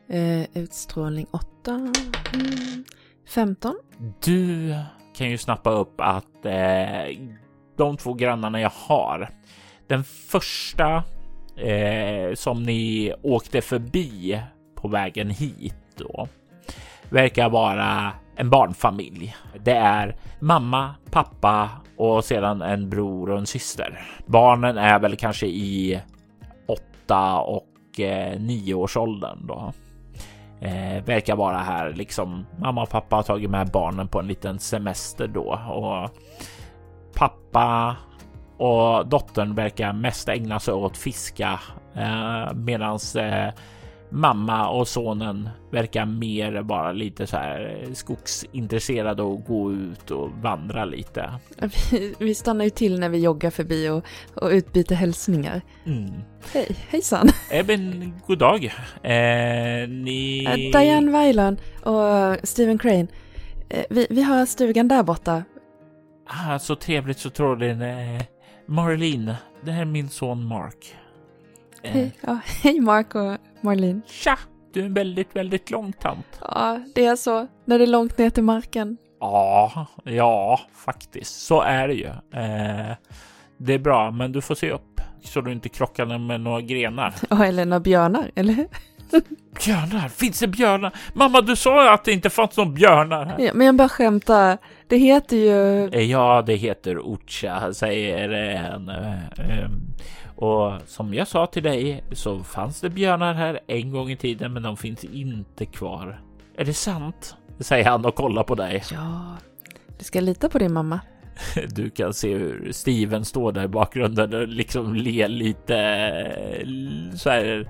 Eh, utstrålning 8. Mm, 15. Du kan ju snappa upp att eh, de två grannarna jag har. Den första eh, som ni åkte förbi på vägen hit då verkar vara en barnfamilj. Det är mamma, pappa och sedan en bror och en syster. Barnen är väl kanske i åtta och eh, nioårsåldern då. Eh, verkar vara här liksom. Mamma och pappa har tagit med barnen på en liten semester då och pappa och dottern verkar mest ägna sig åt fiska eh, medans eh, mamma och sonen verkar mer vara lite så här skogsintresserade och gå ut och vandra lite. Vi, vi stannar ju till när vi joggar förbi och, och utbyter hälsningar. Mm. Hej, hejsan! Eben, god dag. Eh, ni... Eh, Diane Weiland och Stephen Crane. Eh, vi, vi har stugan där borta. Ah, så trevligt, så trådligt. Eh, Marlene, det här är min son Mark. Eh. Hej, ja, hej Mark och Marlene. Tja! Du är en väldigt, väldigt lång tant. Ja, det är så. När det är långt ner till marken. Ja, ja, faktiskt. Så är det ju. Eh, det är bra, men du får se upp så du inte krockar med några grenar. Ja, eller några björnar, eller Björnar? Finns det björnar? Mamma, du sa att det inte fanns några björnar här. Ja, men jag bara skämtar. Det heter ju... Eh, ja, det heter Ucha, säger en. Och som jag sa till dig så fanns det björnar här en gång i tiden, men de finns inte kvar. Är det sant? Säger han och kollar på dig. Ja, du ska lita på din mamma. Du kan se hur Steven står där i bakgrunden och liksom ler lite så här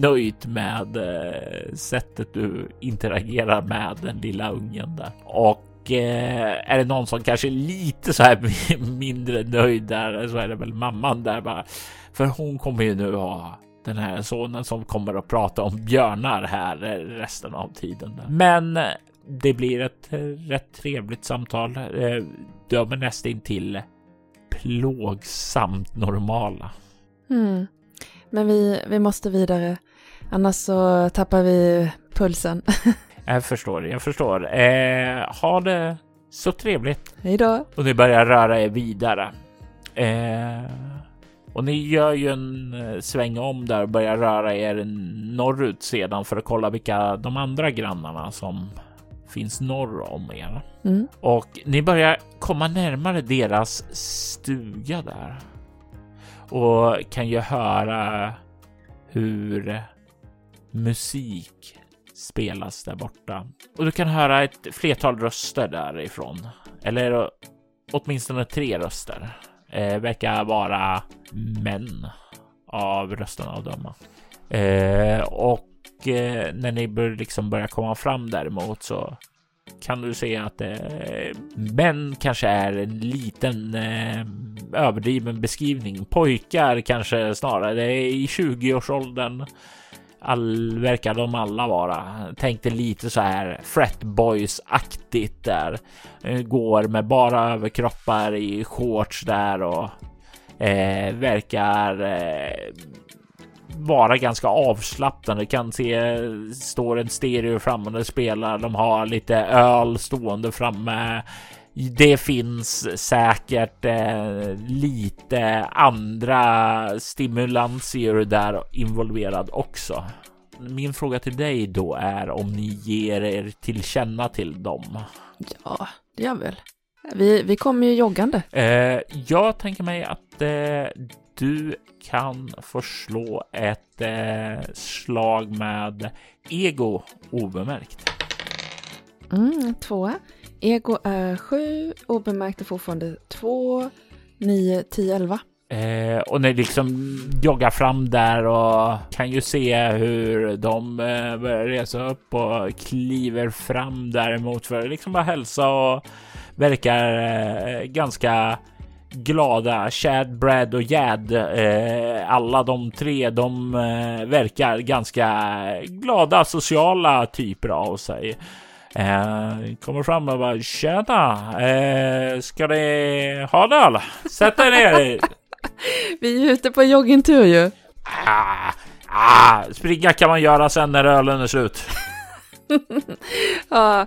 nöjt med eh, sättet du interagerar med den lilla ungen där. Och eh, är det någon som kanske är lite så här mindre nöjd där så är det väl mamman där bara. För hon kommer ju nu ha den här sonen som kommer att prata om björnar här resten av tiden. Där. Men eh, det blir ett rätt trevligt samtal. Eh, dömer nästan till plågsamt normala. Mm. Men vi, vi måste vidare. Annars så tappar vi pulsen. jag förstår, jag förstår. Eh, ha det så trevligt. Hej då. Och ni börjar röra er vidare. Eh, Och ni gör ju en eh, sväng om där och börjar röra er norrut sedan för att kolla vilka de andra grannarna som finns norr om er. Mm. Och ni börjar komma närmare deras stuga där. Och kan ju höra hur musik spelas där borta. Och du kan höra ett flertal röster därifrån. Eller åtminstone tre röster. Eh, verkar vara män av rösterna att döma. Eh, och eh, när ni bör, liksom börjar komma fram däremot så kan du se att eh, män kanske är en liten eh, överdriven beskrivning. Pojkar kanske snarare i 20-årsåldern. All, verkar de alla vara. Tänkte lite så här fret boys aktigt där. Eh, går med bara överkroppar i shorts där och eh, verkar eh, vara ganska avslappnade. Kan se står en stereo framme och spelar. De har lite öl stående framme. Det finns säkert eh, lite andra stimulanser där involverad också. Min fråga till dig då är om ni ger er till känna till dem? Ja, det gör väl. Vi, vi kommer ju joggande. Eh, jag tänker mig att eh, du kan få slå ett eh, slag med ego obemärkt. Mm, tvåa. Ego är sju, obemärkt är fortfarande två, nio, tio, elva. Eh, och ni liksom joggar fram där och kan ju se hur de eh, börjar resa upp och kliver fram däremot för att liksom bara hälsa och verkar eh, ganska glada. Chad, Brad och Jad, eh, alla de tre, de eh, verkar ganska glada sociala typer av sig. Eh, kommer fram och bara tjena, eh, ska ni ha en öl? Sätt er ner. Vi är ute på joggingtur ju. Ah, ah, springa kan man göra sen när ölen är slut. ja,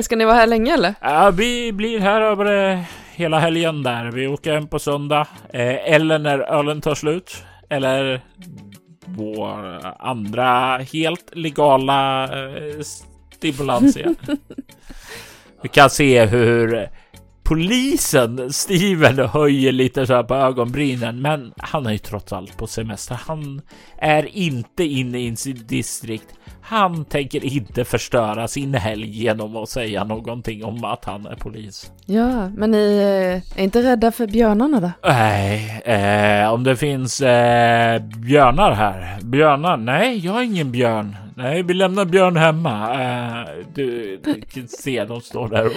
ska ni vara här länge eller? Ja, vi blir här över eh, hela helgen där. Vi åker hem på söndag eh, eller när ölen tar slut eller vår andra helt legala eh, stimulantia. Vi kan se hur polisen Steven höjer lite så här på ögonbrynen, men han är ju trots allt på semester. Han är inte inne i sitt distrikt. Han tänker inte förstöra sin helg genom att säga någonting om att han är polis. Ja, men ni eh, är inte rädda för björnarna då? Nej, eh, om det finns eh, björnar här. Björnar? Nej, jag är ingen björn. Nej, vi lämnar Björn hemma. Uh, du, du kan se, de står där och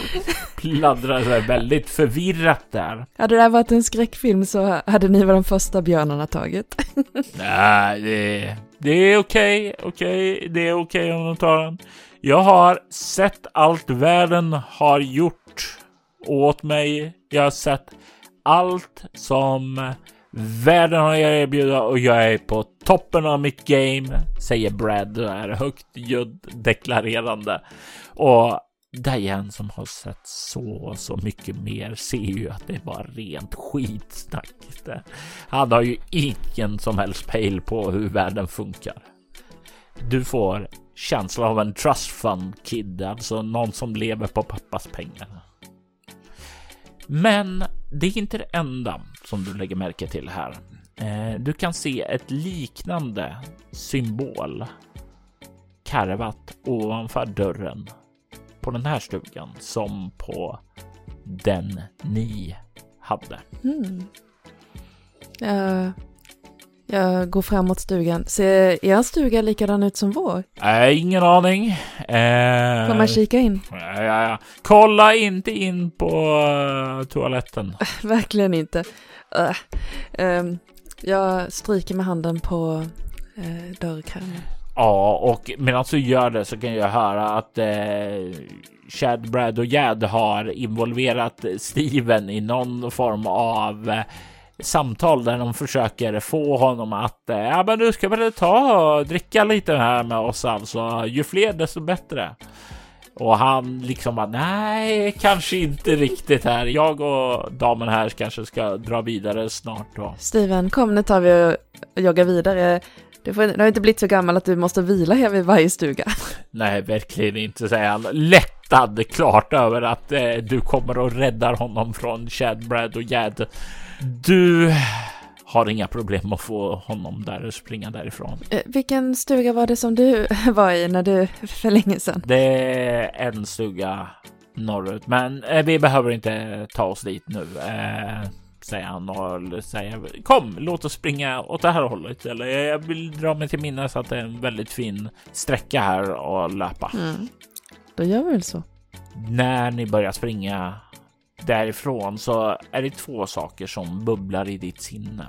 pladdrar så väldigt förvirrat där. Hade det här varit en skräckfilm så hade ni varit de första björnarna tagit. Nej, det, det är okej, okay, okej, okay, det är okej okay om de tar den. Jag har sett allt världen har gjort åt mig. Jag har sett allt som Världen har jag erbjuda och jag är på toppen av mitt game, säger Brad och är högt ljudd deklarerande. Och Diane som har sett så, så mycket mer ser ju att det är bara rent skitsnack. Han har ju ingen som helst pejl på hur världen funkar. Du får känslan av en trust fund kid, alltså någon som lever på pappas pengar. Men det är inte det enda som du lägger märke till här. Eh, du kan se ett liknande symbol karvat ovanför dörren på den här stugan som på den ni hade. Mm. Uh, jag går framåt stugan. Ser er stuga likadan ut som vår? Äh, ingen aning. Äh, Får man kika in? Ja, ja, ja. Kolla inte in på uh, toaletten. Verkligen inte. Uh, um, jag stryker med handen på uh, dörrkarmen. Ja, och medan du gör det så kan jag höra att uh, Chad, Brad och Jad har involverat Steven i någon form av uh, samtal där de försöker få honom att eh, ja, men du ska väl ta och dricka lite här med oss alltså. Ju fler desto bättre. Och han liksom bara, nej, kanske inte riktigt här. Jag och damen här kanske ska dra vidare snart då. Steven, kom nu tar vi och joggar vidare. Du, får, du har inte blivit så gammal att du måste vila här vid varje stuga. Nej, verkligen inte, säger han. Lättad klart över att eh, du kommer och räddar honom från Chad, Brad och Jad. Du har inga problem att få honom där och springa därifrån. Eh, vilken stuga var det som du var i när du för länge sedan? Det är en stuga norrut, men eh, vi behöver inte ta oss dit nu. Eh, säger han och säger kom, låt oss springa åt det här hållet. Eller jag vill dra mig till minnes att det är en väldigt fin sträcka här och löpa. Mm. Då gör vi väl så. När ni börjar springa därifrån så är det två saker som bubblar i ditt sinne.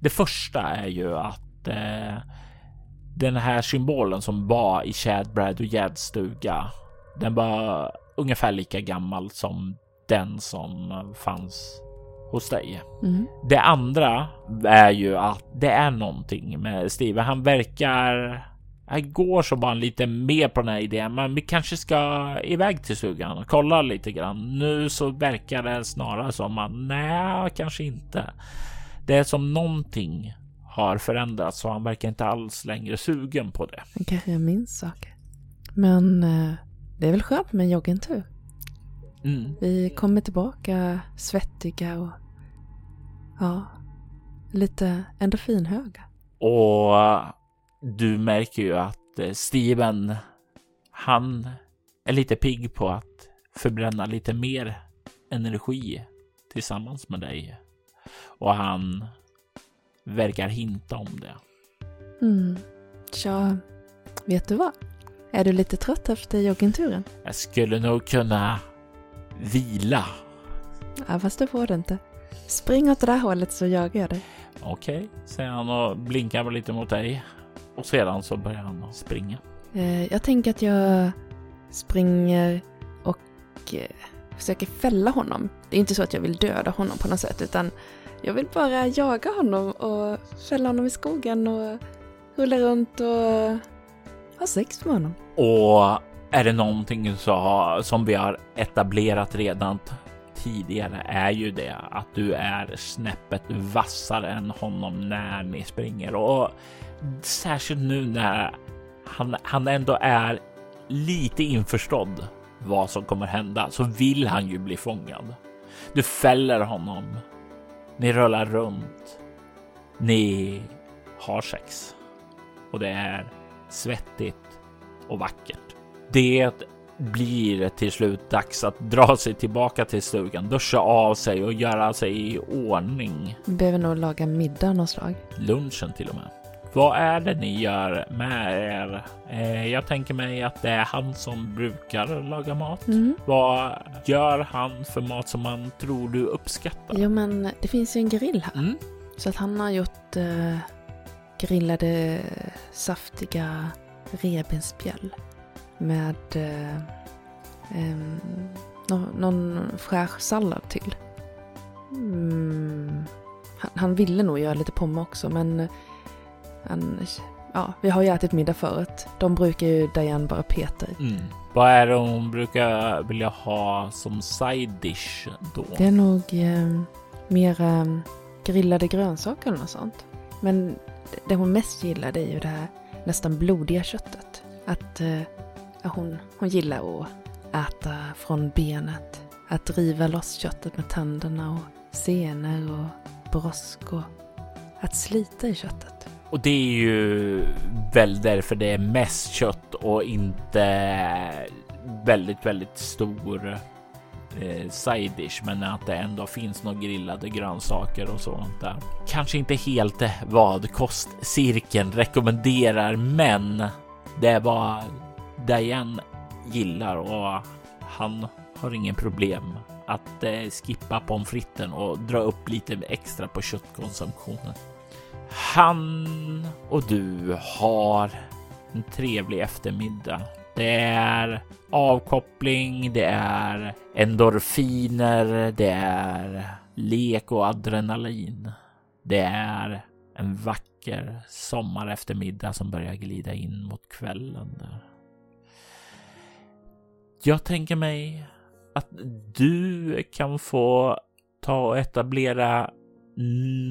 Det första är ju att eh, den här symbolen som var i Chad, Brad och Jads stuga, den var ungefär lika gammal som den som fanns hos dig. Mm. Det andra är ju att det är någonting med Steve. Han verkar jag går så bara lite mer på den här idén, men vi kanske ska iväg till stugan och kolla lite grann. Nu så verkar det snarare som att nej, kanske inte. Det är som någonting har förändrats och han verkar inte alls längre sugen på det. Han kanske jag minns saker. Men eh, det är väl skönt med en joggingtur. Mm. Vi kommer tillbaka svettiga och ja, lite endorfinhöga. Och du märker ju att eh, Steven, han är lite pigg på att förbränna lite mer energi tillsammans med dig. Och han verkar hinta om det. Mm. Tja, vet du vad? Är du lite trött efter joggingturen? Jag skulle nog kunna vila. Ja, fast det får du inte. Spring åt det där hållet så jagar jag dig. Okej, okay, säger han och blinkar lite mot dig. Och sedan så börjar han springa. Eh, jag tänker att jag springer och eh, försöker fälla honom. Det är inte så att jag vill döda honom på något sätt utan jag vill bara jaga honom och fälla honom i skogen och rulla runt och ha sex med honom. Och är det någonting så, som vi har etablerat redan tidigare är ju det att du är snäppet vassare än honom när ni springer och särskilt nu när han, han ändå är lite införstådd vad som kommer hända så vill han ju bli fångad. Du fäller honom. Ni rullar runt. Ni har sex och det är svettigt och vackert. Det blir till slut dags att dra sig tillbaka till stugan, duscha av sig och göra sig i ordning. Vi behöver nog laga middag någon slag. Lunchen till och med. Vad är det ni gör med er? Eh, jag tänker mig att det är han som brukar laga mat. Mm. Vad gör han för mat som man tror du uppskattar? Jo, men det finns ju en grill här. Mm. Så att han har gjort eh, grillade saftiga revbensspjäll med eh, eh, någon, någon fräsch sallad till. Mm. Han, han, ville nog göra lite pommes också men han, ja, vi har ju ätit middag förut. De brukar ju Diane bara peta i. Mm. Vad är det hon brukar vilja ha som side dish då? Det är nog eh, mera grillade grönsaker eller något sånt. Men det hon mest gillar det är ju det här nästan blodiga köttet. Att eh, hon, hon gillar att äta från benet. Att riva loss köttet med tänderna och senor och brosk och att slita i köttet. Och det är ju väl därför det är mest kött och inte väldigt, väldigt stor eh, side dish, men att det ändå finns några grillade grönsaker och sånt där. Kanske inte helt vad kostcirkeln rekommenderar, men det är vad Diane gillar och han har ingen problem att eh, skippa pommes fritesen och dra upp lite extra på köttkonsumtionen. Han och du har en trevlig eftermiddag. Det är avkoppling, det är endorfiner, det är lek och adrenalin. Det är en vacker sommareftermiddag som börjar glida in mot kvällen. Där. Jag tänker mig att du kan få ta och etablera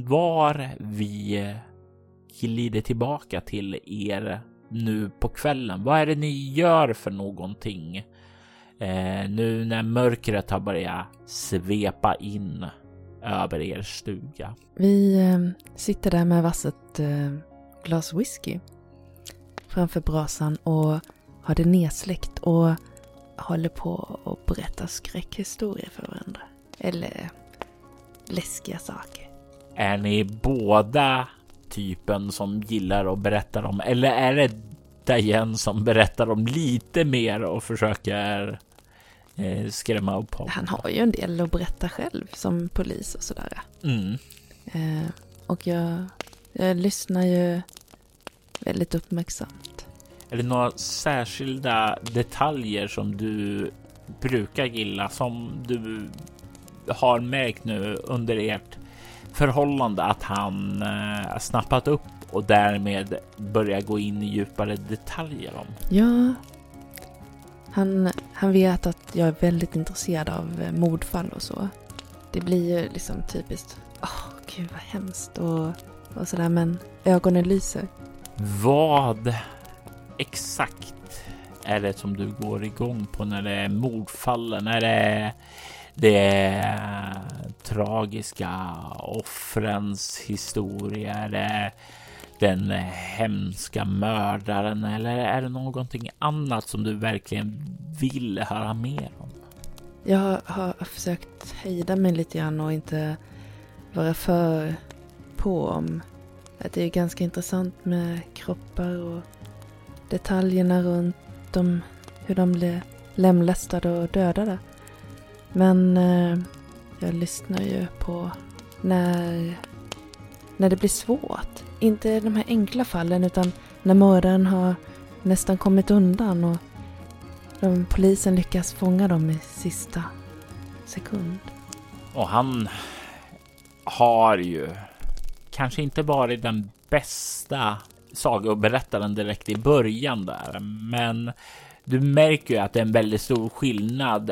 var vi glider tillbaka till er nu på kvällen. Vad är det ni gör för någonting? Eh, nu när mörkret har börjat svepa in över er stuga. Vi eh, sitter där med vasset eh, glas whisky framför brasan och har det nedsläckt och håller på att berätta skräckhistorier för varandra. Eller läskiga saker. Är ni båda typen som gillar att berätta om eller är det Diane som berättar om lite mer och försöker eh, skrämma upp honom? Han har ju en del att berätta själv som polis och sådär. Mm. Eh, och jag, jag lyssnar ju väldigt uppmärksamt. Är det några särskilda detaljer som du brukar gilla som du har märkt nu under ert förhållande att han eh, snappat upp och därmed börja gå in i djupare detaljer om? Ja, han, han vet att jag är väldigt intresserad av eh, mordfall och så. Det blir ju liksom typiskt, åh oh, gud vad hemskt och, och sådär men ögonen lyser. Vad exakt är det som du går igång på när det är mordfallen? Är det det tragiska offrens historia? Är det den hemska mördaren eller är det någonting annat som du verkligen vill höra mer om? Jag har försökt hejda mig lite grann och inte vara för på om att det är ganska intressant med kroppar och detaljerna runt om hur de blev lemlästade och dödade. Men eh, jag lyssnar ju på när, när det blir svårt. Inte de här enkla fallen utan när mördaren har nästan kommit undan och de, polisen lyckas fånga dem i sista sekund. Och han har ju kanske inte varit den bästa sagoberättaren direkt i början där, men du märker ju att det är en väldigt stor skillnad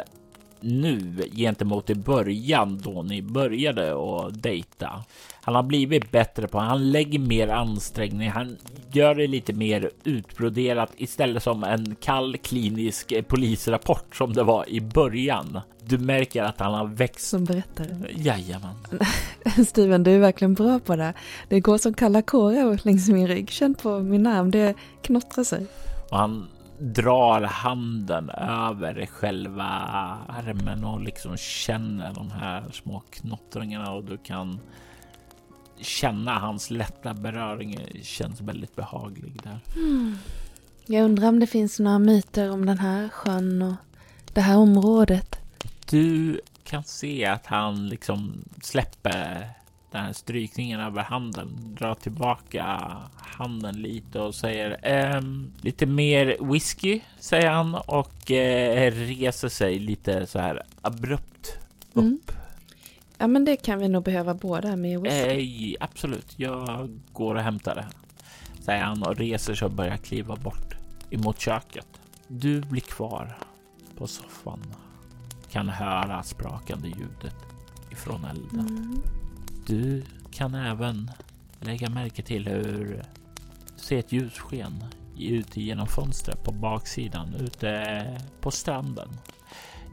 nu gentemot i början då ni började att dejta. Han har blivit bättre på, han lägger mer ansträngning, han gör det lite mer utbroderat istället som en kall klinisk polisrapport som det var i början. Du märker att han har växt. Som berättare? Jajamän. Steven, du är verkligen bra på det. Det går som kalla kårar längs min rygg. Känn på min arm, det knottrar sig. Och han drar handen över själva armen och liksom känner de här små knottringarna och du kan känna hans lätta beröring känns väldigt behaglig där. Mm. Jag undrar om det finns några myter om den här sjön och det här området. Du kan se att han liksom släpper den här strykningen över handen, drar tillbaka handen lite och säger ehm, lite mer whisky, säger han och eh, reser sig lite så här abrupt upp. Mm. Ja, men det kan vi nog behöva båda med whisky. Eh, absolut, jag går och hämtar det, säger han och reser sig och börjar kliva bort emot köket. Du blir kvar på soffan, kan höra sprakande ljudet ifrån elden. Mm. Du kan även lägga märke till hur se ett ljussken ute genom fönstret på baksidan ute på stranden.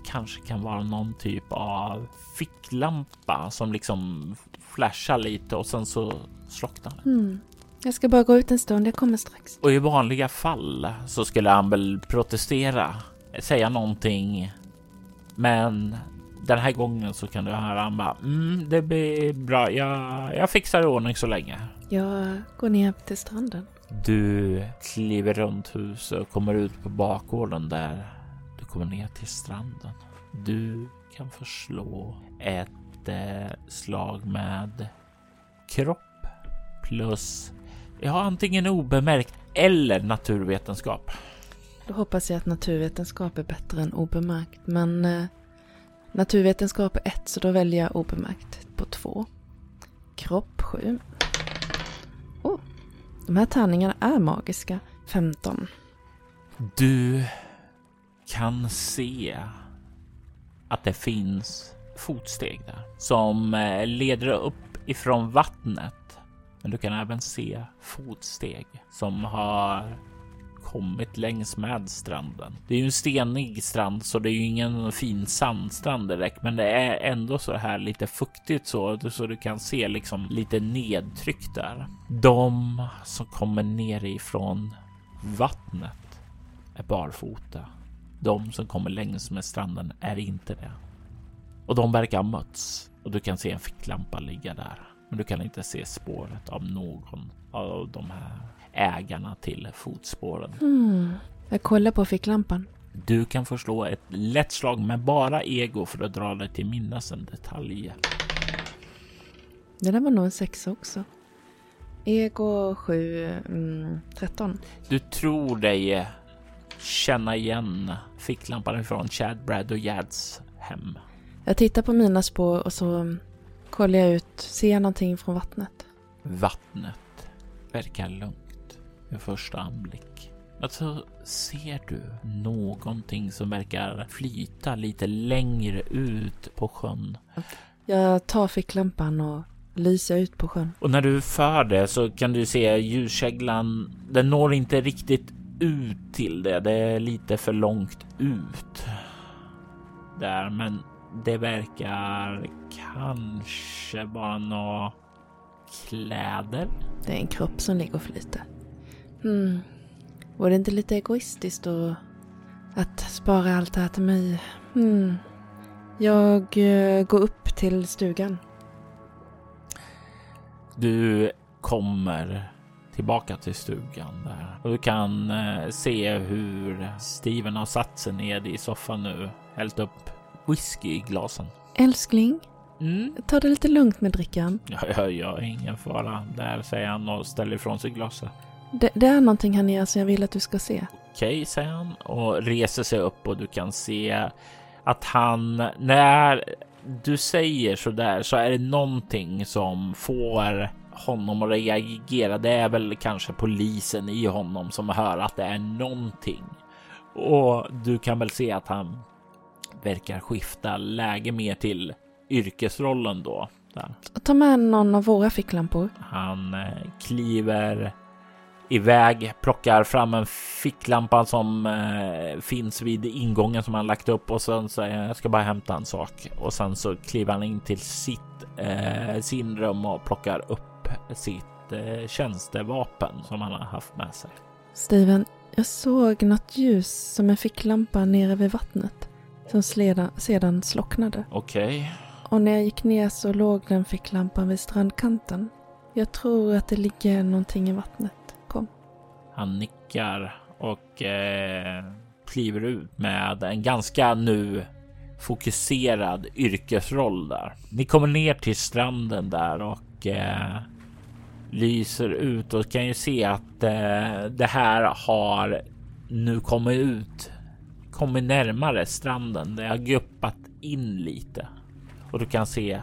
Kanske kan vara någon typ av ficklampa som liksom flashar lite och sen så slocknar den. Mm. Jag ska bara gå ut en stund, jag kommer strax. Och i vanliga fall så skulle han väl protestera, säga någonting. Men den här gången så kan du höra han bara mm, det blir bra. Jag, jag fixar i ordning så länge. Jag går ner till stranden. Du kliver runt huset och kommer ut på bakgården där du kommer ner till stranden. Du kan förslå ett eh, slag med kropp plus ja, antingen obemärkt eller naturvetenskap. Då hoppas jag att naturvetenskap är bättre än obemärkt, men eh, naturvetenskap är så då väljer jag obemärkt på 2. Kropp sju. Oh, de här tärningarna är magiska. 15. Du kan se att det finns fotsteg där som eh, leder upp ifrån vattnet. Men du kan även se fotsteg som har kommit längs med stranden. Det är ju en stenig strand så det är ju ingen fin sandstrand direkt, men det är ändå så här lite fuktigt så, så du kan se liksom lite nedtryck där. De som kommer nerifrån vattnet är barfota. De som kommer längs med stranden är inte det. Och de verkar ha mötts och du kan se en ficklampa ligga där. Men du kan inte se spåret av någon av de här ägarna till fotspåren. Mm. Jag kollar på ficklampan. Du kan förslå ett lätt slag med bara ego för att dra dig till minnes en detalj. Det där var nog en sexa också. Ego 7, mm, 13. Du tror dig känna igen ficklampan från Chad, Brad och Jads hem. Jag tittar på mina spår och så kollar jag ut. Ser jag någonting från vattnet? Vattnet verkar lugnt vid första anblick. Alltså, ser du någonting som verkar flyta lite längre ut på sjön? Jag tar ficklampan och lyser ut på sjön. Och när du för det så kan du se ljuskäglan. Den når inte riktigt ut till det. Det är lite för långt ut där, men det verkar kanske vara några kläder. Det är en kropp som ligger och flyter. Hmm. Var det inte lite egoistiskt då att spara allt det här till mig? Hmm. Jag uh, går upp till stugan. Du kommer tillbaka till stugan där och du kan uh, se hur Steven har satt sig ned i soffan nu, hällt upp whisky i glasen. Älskling, Mm. ta det lite lugnt med drickan. Ja, ja, ja, ingen fara. Där säger han och ställer ifrån sig glaset. Det, det är någonting här nere som jag vill att du ska se. Okej, säger han och reser sig upp och du kan se att han, när du säger så där så är det någonting som får honom att reagera. Det är väl kanske polisen i honom som hör att det är någonting. Och du kan väl se att han verkar skifta läge mer till yrkesrollen då. Där. Ta med någon av våra ficklampor. Han eh, kliver iväg, plockar fram en ficklampa som eh, finns vid ingången som han lagt upp och sen säger jag ska bara hämta en sak och sen så kliver han in till sitt eh, sin rum och plockar upp sitt eh, tjänstevapen som han har haft med sig. Steven, jag såg något ljus som en ficklampa nere vid vattnet. Som sleda, sedan slocknade. Okej, Och när jag gick ner så låg den ficklampan vid strandkanten. Jag tror att det ligger någonting i vattnet. Han nickar och eh, kliver ut med en ganska nu fokuserad yrkesroll där. Ni kommer ner till stranden där och eh, lyser ut och kan ju se att eh, det här har nu kommit ut, kommit närmare stranden. Det har guppat in lite och du kan se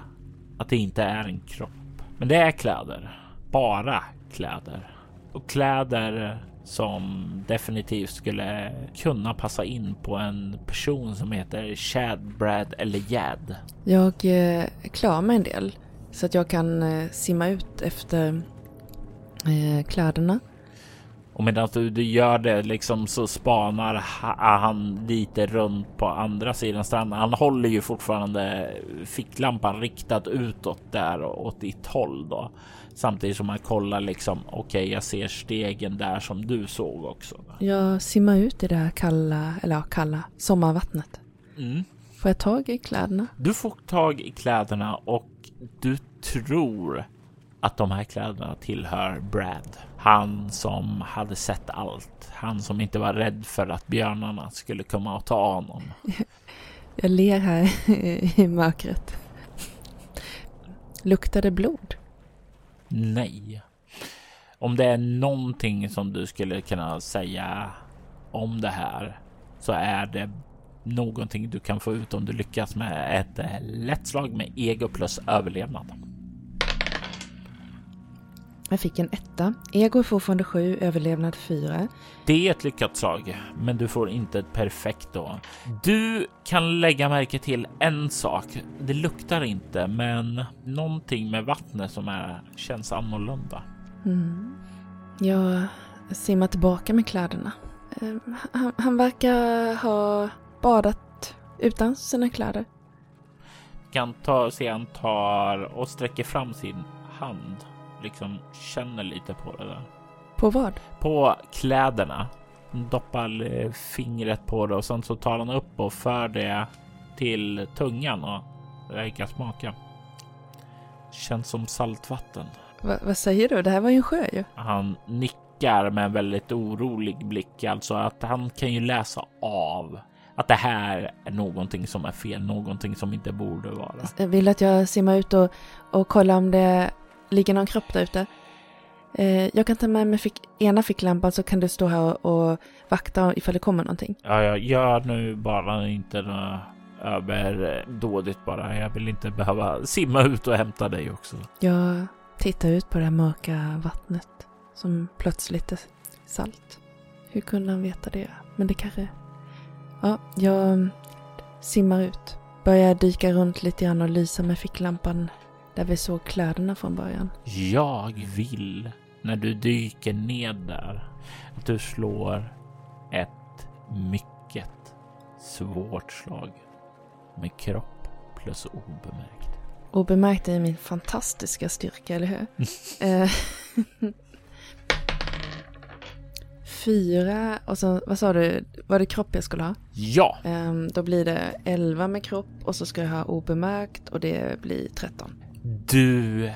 att det inte är en kropp, men det är kläder, bara kläder och kläder som definitivt skulle kunna passa in på en person som heter Chad, Brad eller Jad. Jag eh, är klar med en del. Så att jag kan eh, simma ut efter eh, kläderna. Och medan du, du gör det liksom så spanar ha- han lite runt på andra sidan stranden. Han håller ju fortfarande ficklampan riktad utåt där åt ditt håll då. Samtidigt som han kollar liksom okej, jag ser stegen där som du såg också. Jag simmar ut i det här kalla, eller ja, kalla sommarvattnet. Mm. Får jag tag i kläderna? Du får tag i kläderna och du tror att de här kläderna tillhör Brad. Han som hade sett allt. Han som inte var rädd för att björnarna skulle komma och ta honom. Jag ler här i mörkret. Luktar det blod? Nej. Om det är någonting som du skulle kunna säga om det här så är det någonting du kan få ut om du lyckas med ett eh, lätt slag med ego plus överlevnad. Jag fick en etta. Ego är fortfarande sju, överlevnad fyra. Det är ett lyckat slag, men du får inte ett perfekt då. Du kan lägga märke till en sak. Det luktar inte, men någonting med vattnet som är, känns annorlunda. Mm. Jag simmar tillbaka med kläderna. Eh, Han, han verkar ha badat utan sina kläder. Kan ta, se han tar och sträcker fram sin hand, liksom känner lite på det där. På vad? På kläderna. Doppar eh, fingret på det och sen så tar han upp och för det till tungan och verkar smaka. Känns som saltvatten. Va, vad säger du? Det här var ju en sjö ju. Han nickar med en väldigt orolig blick, alltså att han kan ju läsa av att det här är någonting som är fel, någonting som inte borde vara. Jag vill att jag simmar ut och, och kollar om det ligger någon kropp där ute. Eh, jag kan ta med mig fick, ena ficklampan så kan du stå här och, och vakta ifall det kommer någonting. Ja, jag gör nu bara inte något överdådigt bara. Jag vill inte behöva simma ut och hämta dig också. Jag tittar ut på det här mörka vattnet som plötsligt är salt. Hur kunde han veta det? Men det kanske... Ja, jag simmar ut. Börjar dyka runt lite grann och lysa med ficklampan där vi såg kläderna från början. Jag vill när du dyker ned där att du slår ett mycket svårt slag med kropp plus obemärkt. Obemärkt är min fantastiska styrka, eller hur? Eh, Fyra och så, vad sa du, var det kropp jag skulle ha? Ja, Ehm, då blir det 11 med kropp och så ska jag ha obemärkt och det blir 13 du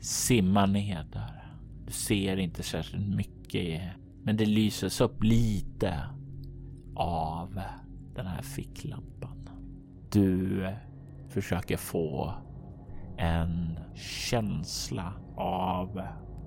simmar ner där. Du ser inte särskilt mycket, men det lyses upp lite av den här ficklampan. Du försöker få en känsla av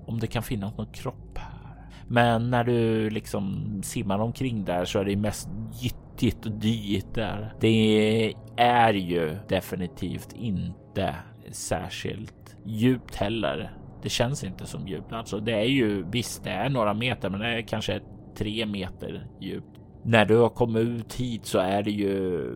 om det kan finnas någon kropp här. Men när du liksom simmar omkring där så är det mest gyttigt och dyigt där. Det är ju definitivt inte särskilt djupt heller. Det känns inte som djupt. Alltså det är ju visst, det är några meter, men det är kanske tre meter djupt. När du har kommit ut hit så är det ju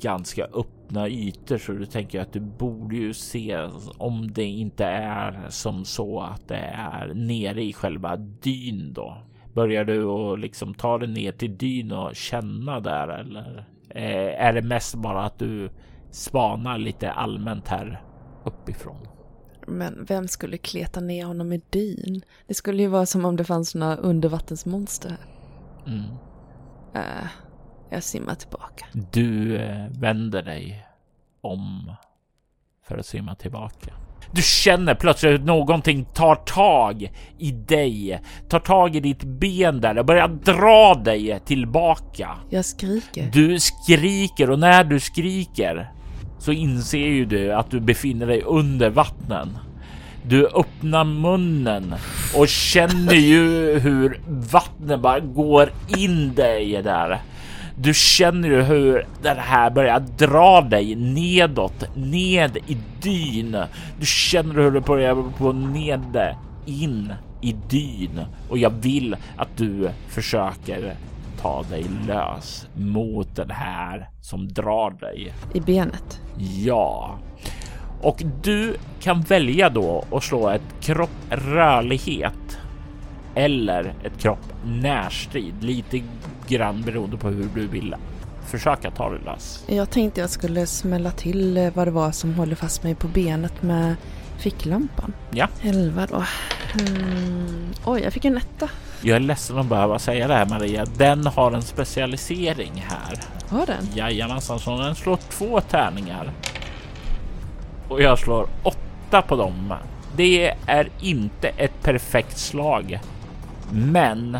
ganska öppna ytor så du tänker att du borde ju se om det inte är som så att det är nere i själva dyn då. Börjar du och liksom ta dig ner till dyn och känna där eller eh, är det mest bara att du spanar lite allmänt här uppifrån? Men vem skulle kleta ner honom i dyn? Det skulle ju vara som om det fanns några undervattensmonster här. Mm. Äh, jag simmar tillbaka. Du eh, vänder dig om för att simma tillbaka. Du känner plötsligt att någonting tar tag i dig, tar tag i ditt ben där och börjar dra dig tillbaka. Jag skriker. Du skriker och när du skriker så inser ju du att du befinner dig under vattnen. Du öppnar munnen och känner ju hur vattnet bara går in dig där. Du känner ju hur det här börjar dra dig nedåt, ned i dyn. Du känner hur det börjar gå ned in i dyn och jag vill att du försöker ta dig lös mot den här som drar dig. I benet. Ja, och du kan välja då att slå ett kropp rörlighet eller ett kropp närstrid lite grann beroende på hur du vill försöka ta dig lös. Jag tänkte jag skulle smälla till eh, vad det var som håller fast mig på benet med ficklampan. Ja. Elva då. Mm. Oj, jag fick en etta. Jag är ledsen att behöva säga det här Maria. Den har en specialisering här. Har den? Jajamensan, så den slår två tärningar. Och jag slår åtta på dem. Det är inte ett perfekt slag. Men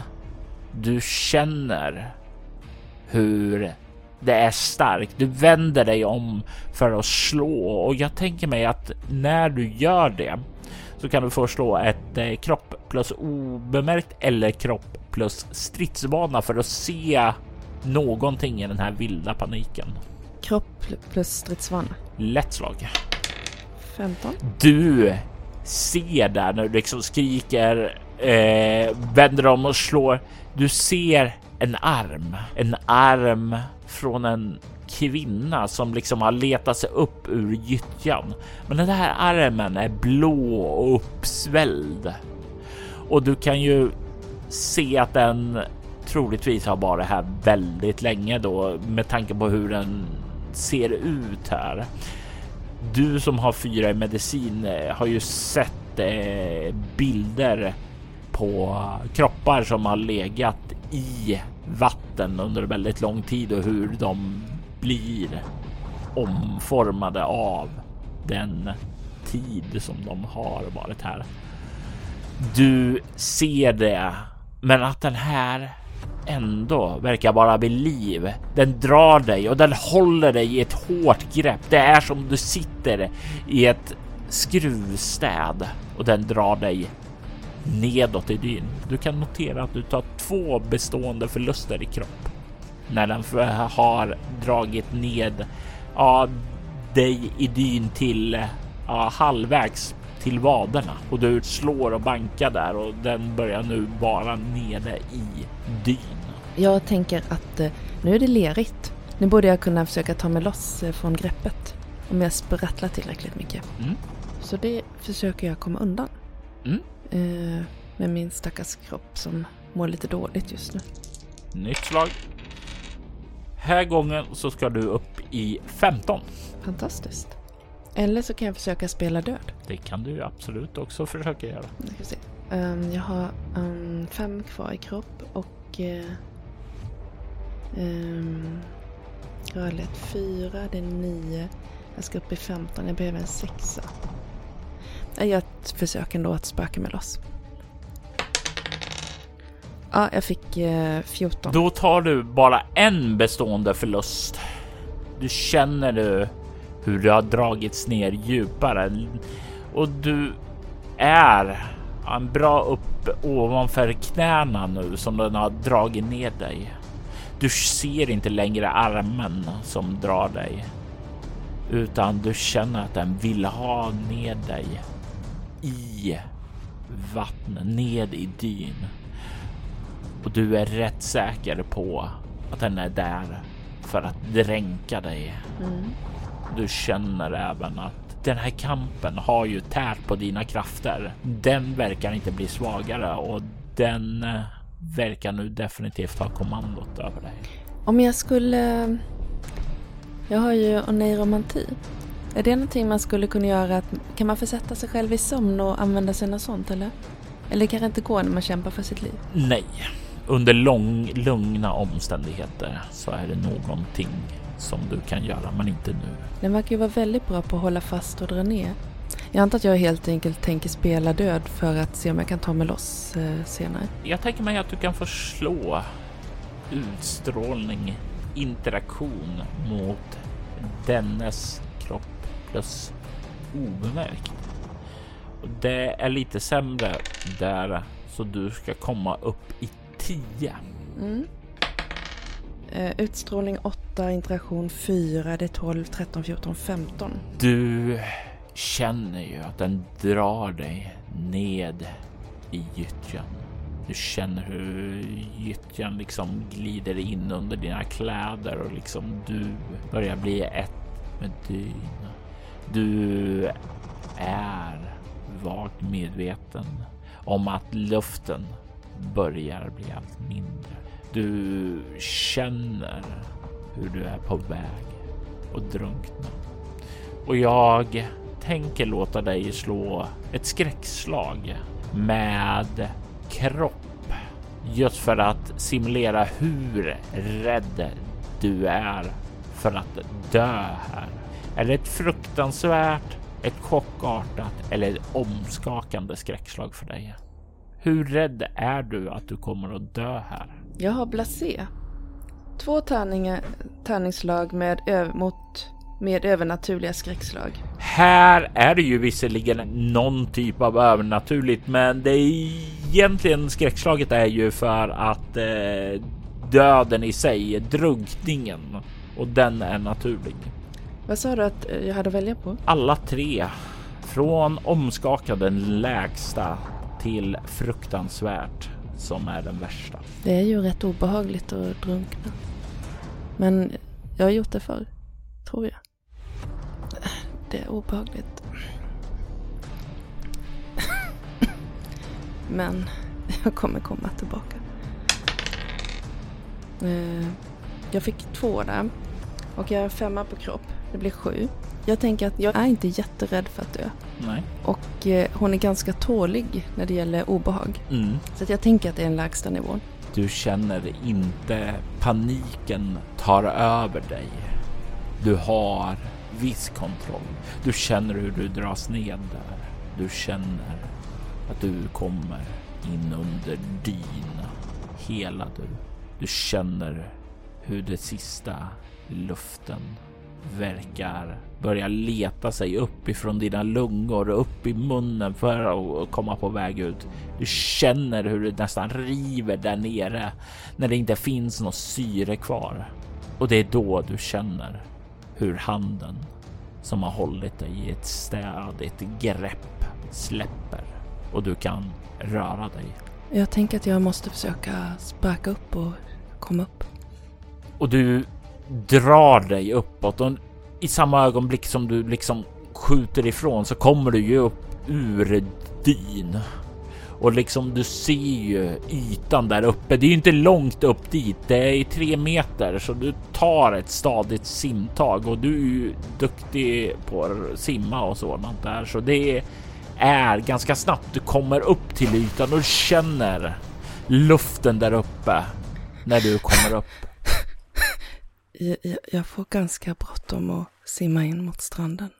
du känner hur det är starkt. Du vänder dig om för att slå och jag tänker mig att när du gör det så kan du få slå ett eh, kropp plus obemärkt eller kropp plus stridsvana för att se någonting i den här vilda paniken. Kropp plus stridsvana. Lätt slag. 15. Du ser där när du liksom skriker, eh, vänder om och slår. Du ser en arm, en arm från en kvinna som liksom har letat sig upp ur gyttjan. Men den här armen är blå och uppsvälld och du kan ju se att den troligtvis har varit här väldigt länge då med tanke på hur den ser ut här. Du som har fyra i medicin eh, har ju sett eh, bilder på kroppar som har legat i vatten under väldigt lång tid och hur de blir omformade av den tid som de har varit här. Du ser det, men att den här ändå verkar vara vid liv. Den drar dig och den håller dig i ett hårt grepp. Det är som du sitter i ett skruvstäd och den drar dig nedåt i dyn. Du kan notera att du tar två bestående förluster i kropp när den har dragit ned ja, dig i dyn till ja, halvvägs till vaderna och du slår och bankar där och den börjar nu vara nere i dyn. Jag tänker att eh, nu är det lerigt. Nu borde jag kunna försöka ta mig loss eh, från greppet om jag sprattlar tillräckligt mycket. Mm. Så det försöker jag komma undan. Mm. Eh, med min stackars kropp som mår lite dåligt just nu. Nytt slag. Här gången så ska du upp i 15. Fantastiskt. Eller så kan jag försöka spela död. Det kan du absolut också försöka göra. Jag, se. Um, jag har um, fem kvar i kropp och uh, um, rörlighet fyra, det är nio. Jag ska upp i 15, jag behöver en sexa. Jag försöker ändå att spöka mig loss. Ja, jag fick eh, 14. Då tar du bara en bestående förlust. Du känner du hur du har dragits ner djupare och du är en bra upp ovanför knäna nu som den har dragit ner dig. Du ser inte längre armen som drar dig utan du känner att den vill ha ner dig i vattnet, ned i dyn. Och du är rätt säker på att den är där för att dränka dig. Mm. Du känner även att den här kampen har ju tärt på dina krafter. Den verkar inte bli svagare och den eh, verkar nu definitivt ha kommandot över dig. Om jag skulle... Jag har ju oneiromanti. Är det någonting man skulle kunna göra? Att, kan man försätta sig själv i sömn och använda sig av sånt eller? Eller kan det inte gå när man kämpar för sitt liv? Nej, under lång, lugna omständigheter så är det någonting som du kan göra, men inte nu. Den verkar ju vara väldigt bra på att hålla fast och dra ner. Jag antar att jag helt enkelt tänker spela död för att se om jag kan ta mig loss eh, senare. Jag tänker mig att du kan få slå utstrålning, interaktion mot dennes kropp plus obemärkt. Det är lite sämre där så du ska komma upp i 10. Mm. Uh, utstrålning 8, interaktion 4, det är 12, 13, 14, 15. Du känner ju att den drar dig ned i gyttjan. Du känner hur gyttjan liksom glider in under dina kläder och liksom du börjar bli ett med dyn. Du är vagt medveten om att luften börjar bli allt mindre. Du känner hur du är på väg att drunkna. Och jag tänker låta dig slå ett skräckslag med kropp. Just för att simulera hur rädd du är för att dö här. Är det ett fruktansvärt, ett chockartat eller ett omskakande skräckslag för dig? Hur rädd är du att du kommer att dö här? Jag har blasé. Två tärningar, tärningsslag med, mot, med övernaturliga skräckslag. Här är det ju visserligen någon typ av övernaturligt, men det är egentligen skräckslaget är ju för att eh, döden i sig, drunkningen och den är naturlig. Vad sa du att jag hade att välja på? Alla tre Från omskakad den lägsta till fruktansvärt som är den värsta. Det är ju rätt obehagligt att drunkna. Men jag har gjort det förr, tror jag. Det är obehagligt. Men jag kommer komma tillbaka. Eh, jag fick två där. Och jag har femma på kropp. Det blir sju. Jag tänker att jag är inte jätterädd för att dö. Nej. Och eh, hon är ganska tålig när det gäller obehag. Mm. Så att jag tänker att det är den lägsta nivån. Du känner inte paniken tar över dig. Du har viss kontroll. Du känner hur du dras ned där. Du känner att du kommer in under dyn. Hela du. Du känner hur det sista luften verkar börja leta sig upp ifrån dina lungor och upp i munnen för att komma på väg ut. Du känner hur det nästan river där nere när det inte finns något syre kvar. Och det är då du känner hur handen som har hållit dig i ett stadigt grepp släpper och du kan röra dig. Jag tänker att jag måste försöka sparka upp och komma upp. Och du drar dig uppåt och i samma ögonblick som du liksom skjuter ifrån så kommer du ju upp ur dyn. Och liksom du ser ju ytan där uppe. Det är ju inte långt upp dit. Det är tre meter så du tar ett stadigt simtag och du är ju duktig på att simma och sådant där. Så det är ganska snabbt du kommer upp till ytan och känner luften där uppe när du kommer upp. Jag, jag, jag får ganska bråttom och simma in mot stranden.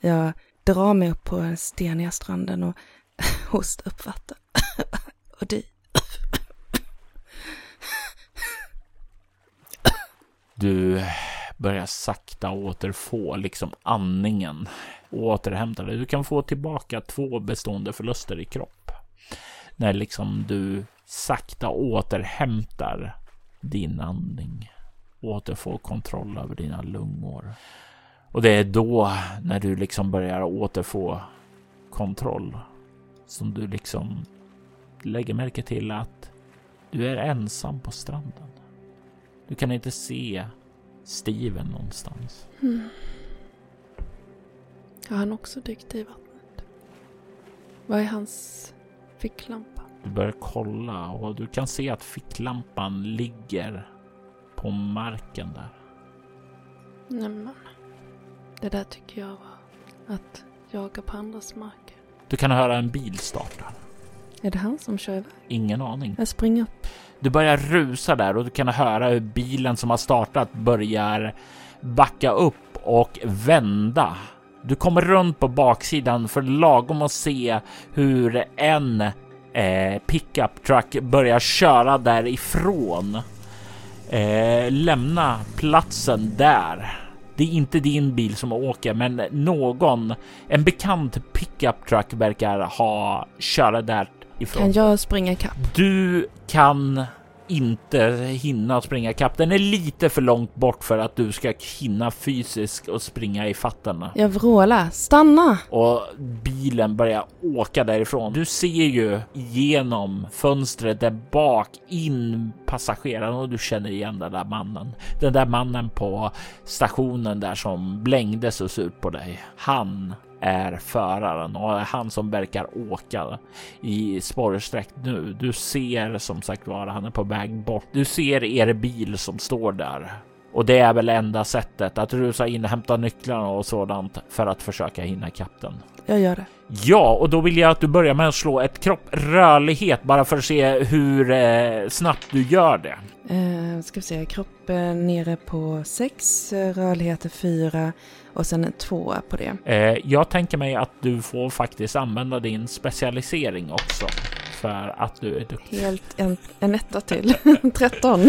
jag drar mig upp på den steniga stranden och hostar upp vatten. och du. Du börjar sakta återfå liksom andningen och återhämta dig. Du kan få tillbaka två bestående förluster i kropp när liksom du sakta återhämtar din andning, återfår kontroll över dina lungor. Och det är då när du liksom börjar återfå kontroll som du liksom lägger märke till att du är ensam på stranden. Du kan inte se Steven någonstans. Mm. Har han också dykt i vattnet? Vad är hans ficklampa? Du börjar kolla och du kan se att ficklampan ligger på marken där. Nämen. Det där tycker jag var att jaga på andras marker. Du kan höra en bil starta. Är det han som kör iväg? Ingen aning. Jag springer upp. Du börjar rusa där och du kan höra hur bilen som har startat börjar backa upp och vända. Du kommer runt på baksidan för lagom att se hur en eh, pickup truck börjar köra därifrån. Eh, lämna platsen där. Det är inte din bil som åker, men någon, en bekant pickup truck verkar ha köra därifrån. Kan jag springa ikapp? Du kan inte hinna springa kapp. Den är lite för långt bort för att du ska hinna fysiskt och springa i fatten. Jag vrålar. Stanna! Och bilen börjar åka därifrån. Du ser ju genom fönstret där bak in passageraren och du känner igen den där mannen. Den där mannen på stationen där som blängde så surt på dig. Han är föraren och han som verkar åka i spårsträck nu. Du ser som sagt var, han är på väg bort. Du ser er bil som står där och det är väl enda sättet att rusa in, hämta nycklarna och sådant för att försöka hinna kapten. Jag gör det. Ja, och då vill jag att du börjar med att slå ett kropp rörlighet bara för att se hur eh, snabbt du gör det. Eh, ska vi se, kropp eh, nere på 6, rörlighet är 4 och sen en 2 på det. Eh, jag tänker mig att du får faktiskt använda din specialisering också för att du är duktig. Helt en, en etta till. 13.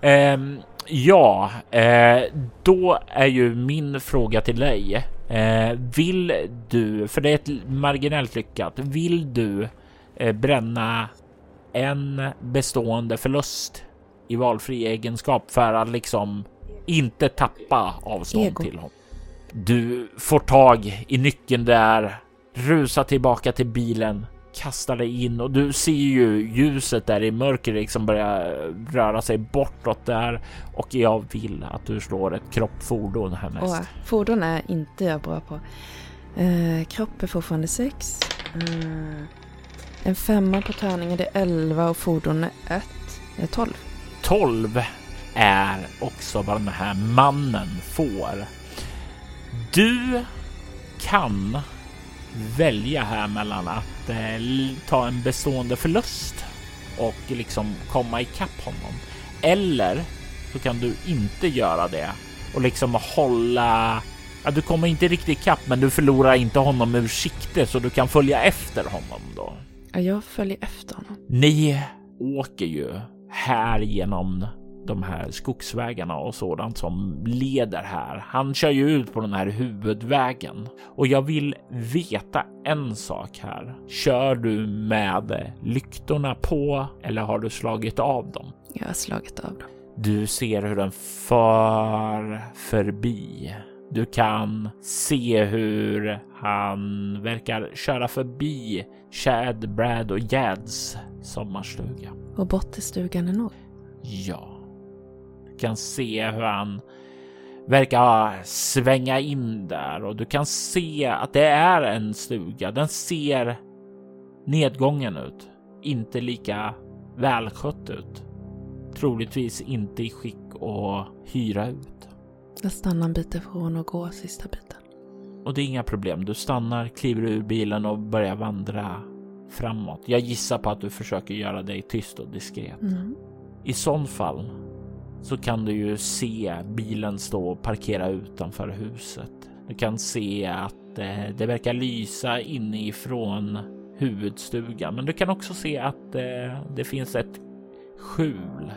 Ehm, ja, eh, då är ju min fråga till dig. Eh, vill du, för det är ett marginellt lyckat, vill du eh, bränna en bestående förlust i valfri egenskap för att liksom inte tappa avstånd Ego. till honom. Du får tag i nyckeln där, rusar tillbaka till bilen, kastar dig in och du ser ju ljuset där i mörker liksom börja röra sig bortåt där och jag vill att du slår ett kroppfordon härnäst. Och fordon är inte jag bra på. Eh, kropp är fortfarande 6. Eh, en femma på tärningen det är 11 och fordon är 1. Det är 12. 12 är också vad den här mannen får. Du kan välja här mellan att eh, ta en bestående förlust och liksom komma ikapp honom. Eller så kan du inte göra det och liksom hålla Ja, du kommer inte riktigt ikapp, men du förlorar inte honom ur sikte så du kan följa efter honom då. Ja, jag följer efter honom. Ni åker ju här genom de här skogsvägarna och sådant som leder här. Han kör ju ut på den här huvudvägen och jag vill veta en sak här. Kör du med lyktorna på eller har du slagit av dem? Jag har slagit av dem. Du ser hur den far förbi. Du kan se hur han verkar köra förbi Chad, Brad och Jads sommarstuga. Och bort till stugan i norr. Ja, kan se hur han verkar svänga in där och du kan se att det är en stuga. Den ser nedgången ut, inte lika välskött ut. Troligtvis inte i skick att hyra ut. Jag stannar en bit ifrån och går sista biten. Och det är inga problem. Du stannar, kliver ur bilen och börjar vandra framåt. Jag gissar på att du försöker göra dig tyst och diskret. Mm. I sån fall så kan du ju se bilen stå och parkera utanför huset. Du kan se att eh, det verkar lysa inifrån huvudstugan, men du kan också se att eh, det finns ett skjul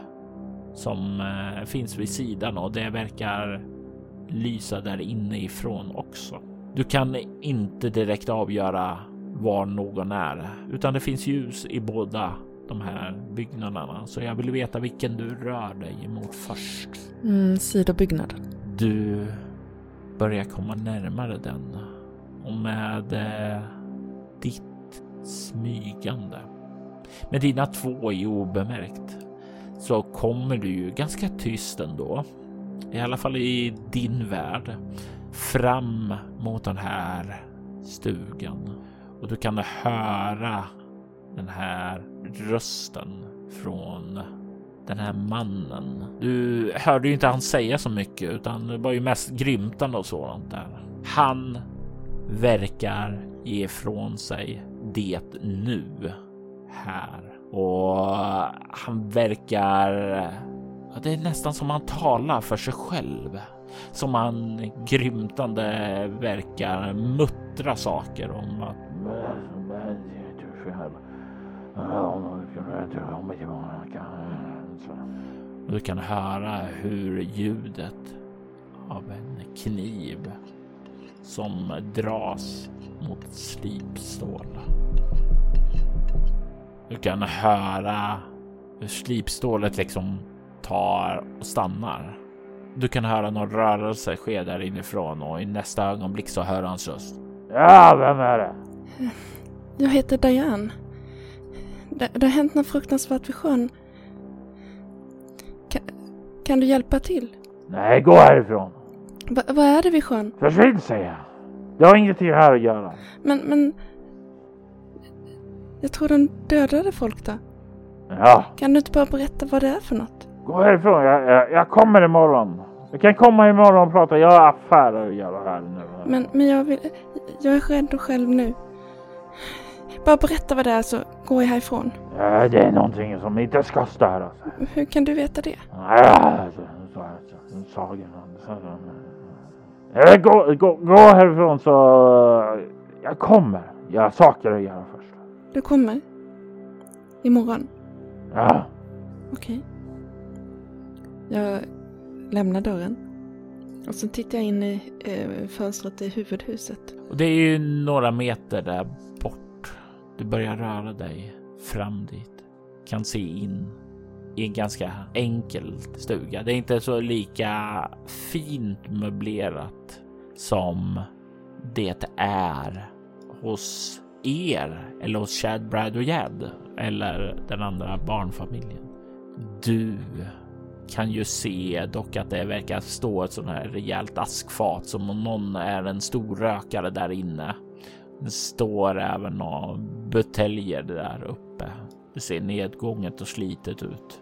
som eh, finns vid sidan och det verkar lysa där inifrån också. Du kan inte direkt avgöra var någon är, utan det finns ljus i båda de här byggnaderna, så jag vill veta vilken du rör dig emot först. Mm, sidobyggnaden. Du börjar komma närmare den. Och med eh, ditt smygande. Med dina två i obemärkt så kommer du ju ganska tyst ändå, i alla fall i din värld, fram mot den här stugan. Och du kan höra den här rösten från den här mannen. Du hörde ju inte han säga så mycket utan det var ju mest grymtande och sådant där. Han verkar ge ifrån sig det nu här och han verkar. Ja, det är nästan som han talar för sig själv. Som han grymtande verkar muttra saker om att du kan höra hur ljudet av en kniv som dras mot slipstål. Du kan höra hur slipstålet liksom tar och stannar. Du kan höra någon rörelse ske där inifrån och i nästa ögonblick så hör hans röst. Ja, vem är det? Jag heter Diane. Det, det har hänt något fruktansvärt vid sjön. Kan, kan du hjälpa till? Nej, gå härifrån. Va, vad är det vid sjön? Försvinn säger jag. Det har ingenting här att göra. Men, men... Jag tror de dödade folk där. Ja, Kan du inte bara berätta vad det är för något? gå härifrån. Jag, jag, jag kommer imorgon. Jag kan komma imorgon och prata. Jag har affärer att göra här nu. Men, men jag vill... Jag är rädd och själv nu. Bara berätta vad det är så går jag härifrån. Ja, det är någonting som inte ska störas. Hur kan du veta det? Ja, så, så, så, sagan. Så. Gå, gå, gå härifrån så jag kommer. Jag har saker att göra först. Du kommer? Imorgon? Ja, Okej. Jag lämnar dörren. Och så tittar jag in i eh, fönstret i huvudhuset. Och det är ju några meter där bort. Du börjar röra dig fram dit. Kan se in i en ganska enkel stuga. Det är inte så lika fint möblerat som det är hos er eller hos Chad, Brad och Jed eller den andra barnfamiljen. Du kan ju se dock att det verkar stå ett sånt här rejält askfat som om någon är en stor rökare där inne. Det står även några buteljer där uppe. Det ser nedgånget och slitet ut.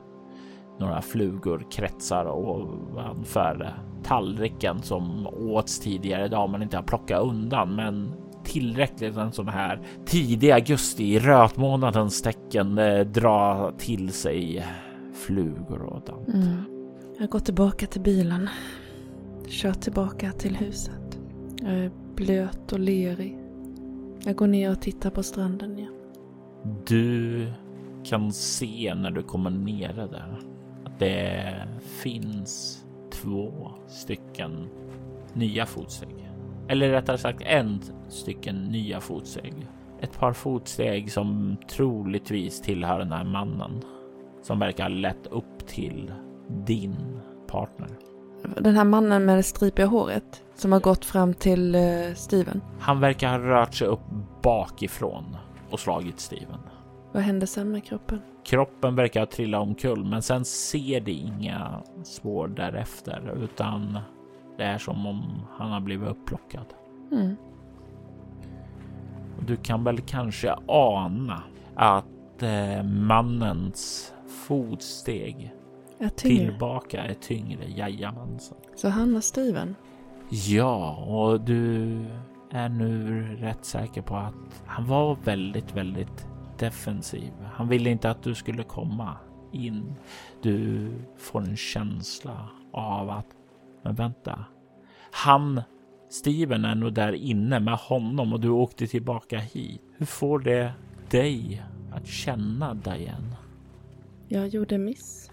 Några flugor kretsar ovanför tallriken som åts tidigare idag men inte har plockat undan. Men tillräckligt en sån här tidig augusti i rötmånadens tecken eh, dra till sig flugor och sånt. Mm. Jag går tillbaka till bilen. Kör tillbaka till huset. Jag är blöt och lerig. Jag går ner och tittar på stranden igen. Du kan se när du kommer nere där att det finns två stycken nya fotsteg. Eller rättare sagt en stycken nya fotsteg. Ett par fotsteg som troligtvis tillhör den här mannen som verkar ha lett upp till din partner. Den här mannen med det stripiga håret som har gått fram till uh, Steven. Han verkar ha rört sig upp bakifrån och slagit Steven. Vad hände sen med kroppen? Kroppen verkar ha trillat omkull, men sen ser det inga spår därefter, utan det är som om han har blivit upplockad. Mm. Du kan väl kanske ana att eh, mannens fotsteg är tillbaka är tyngre. Jajamensan. Så han och Steven? Ja, och du är nu rätt säker på att han var väldigt, väldigt defensiv. Han ville inte att du skulle komma in. Du får en känsla av att, men vänta, han, Steven är nog där inne med honom och du åkte tillbaka hit. Hur får det dig att känna Diane? Jag gjorde miss.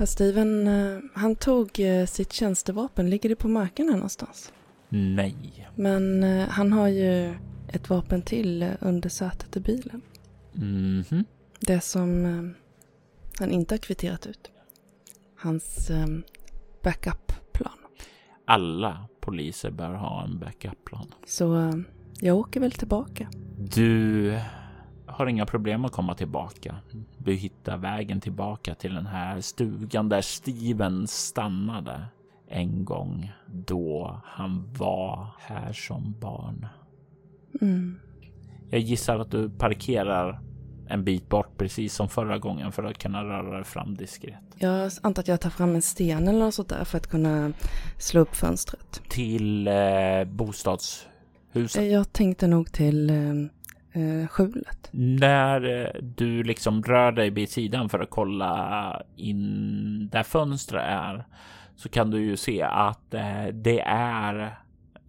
Herr Steven, eh, han tog eh, sitt tjänstevapen. Ligger det på marken här någonstans? Nej. Men eh, han har ju ett vapen till under sätet i bilen. Mhm. Det som han inte har kvitterat ut. Hans backup-plan. Alla poliser bör ha en backup-plan. Så jag åker väl tillbaka. Du har inga problem att komma tillbaka. Du hittar vägen tillbaka till den här stugan där Steven stannade en gång då han var här som barn. Mm. Jag gissar att du parkerar en bit bort precis som förra gången för att kunna röra dig fram diskret. Jag antar att jag tar fram en sten eller något sånt där för att kunna slå upp fönstret. Till eh, bostadshuset. Jag tänkte nog till eh, eh, skjulet. När eh, du liksom rör dig vid sidan för att kolla in där fönstret är så kan du ju se att eh, det är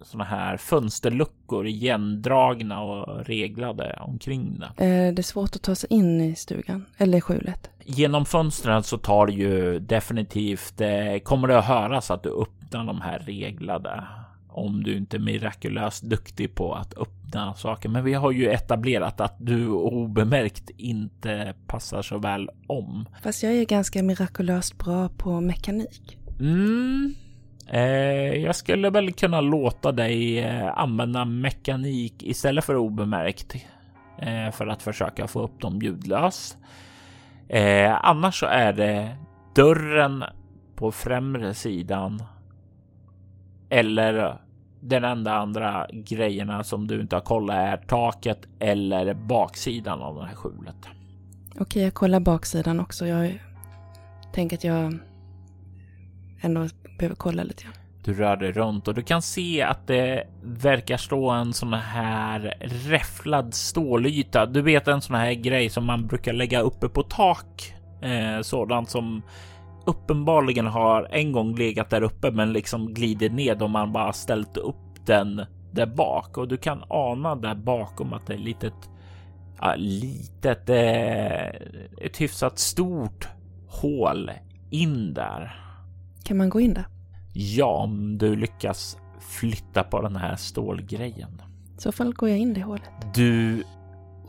såna här fönsterluckor igendragna och reglade omkring det. Eh, det är svårt att ta sig in i stugan eller i skjulet. Genom fönstren så tar det ju definitivt, eh, kommer det att höras att du öppnar de här reglade om du inte är mirakulöst duktig på att öppna saker. Men vi har ju etablerat att du obemärkt inte passar så väl om. Fast jag är ganska mirakulöst bra på mekanik. Mm. Eh, jag skulle väl kunna låta dig eh, använda mekanik istället för obemärkt eh, för att försöka få upp dem ljudlöst. Eh, annars så är det dörren på främre sidan eller den enda andra grejerna som du inte har kollat är taket eller baksidan av det här skjulet. Okej, jag kollar baksidan också. Jag tänker att jag ändå behöver kolla lite grann. Du rör dig runt och du kan se att det verkar stå en sån här räfflad stålyta. Du vet en sån här grej som man brukar lägga uppe på tak. Eh, sådant som uppenbarligen har en gång legat där uppe men liksom glider ned om man bara ställt upp den där bak och du kan ana där bakom att det är litet, ja, litet, eh, ett hyfsat stort hål in där. Kan man gå in där? Ja, om du lyckas flytta på den här stålgrejen. I så fall går jag in det hålet. Du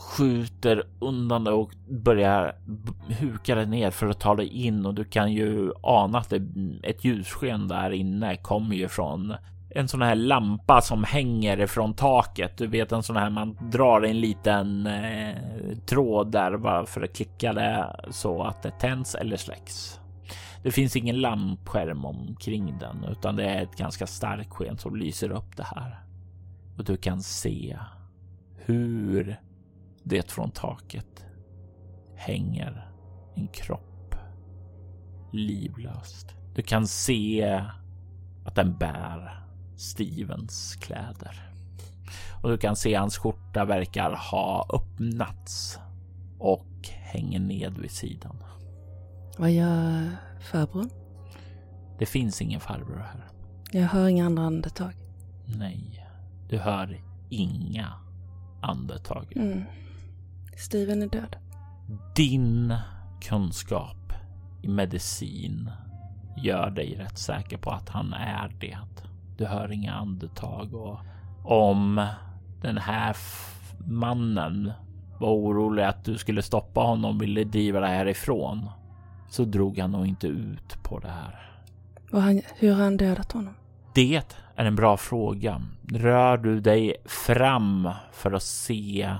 skjuter undan det och börjar huka dig ner för att ta dig in och du kan ju ana att det, ett ljussken där inne kommer ju från en sån här lampa som hänger ifrån taket. Du vet en sån här man drar en liten eh, tråd där bara för att klicka det så att det tänds eller släcks. Det finns ingen lampskärm omkring den utan det är ett ganska starkt sken som lyser upp det här. Och du kan se hur det från taket hänger en kropp livlöst. Du kan se att den bär Stevens kläder. Och du kan se hans skjorta verkar ha öppnats och hänger ned vid sidan. Vad gör farbrorn? Det finns ingen farbror här. Jag hör inga andra andetag. Nej, du hör inga andetag. Mm. Steven är död. Din kunskap i medicin gör dig rätt säker på att han är det. Du hör inga andetag och om den här mannen var orolig att du skulle stoppa honom och ville driva dig härifrån så drog han nog inte ut på det här. Och han, hur har han dödat honom? Det är en bra fråga. Rör du dig fram för att se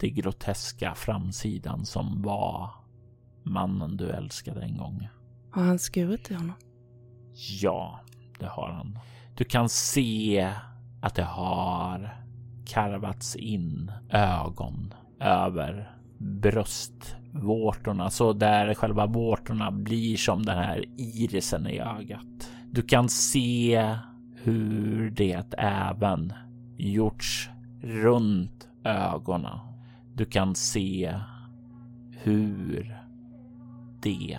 det groteska framsidan som var mannen du älskade en gång? Har han skurit i honom? Ja, det har han. Du kan se att det har karvats in ögon över bröstvårtorna, så där själva vårtorna blir som den här irisen i ögat. Du kan se hur det även gjorts runt ögonen. Du kan se hur det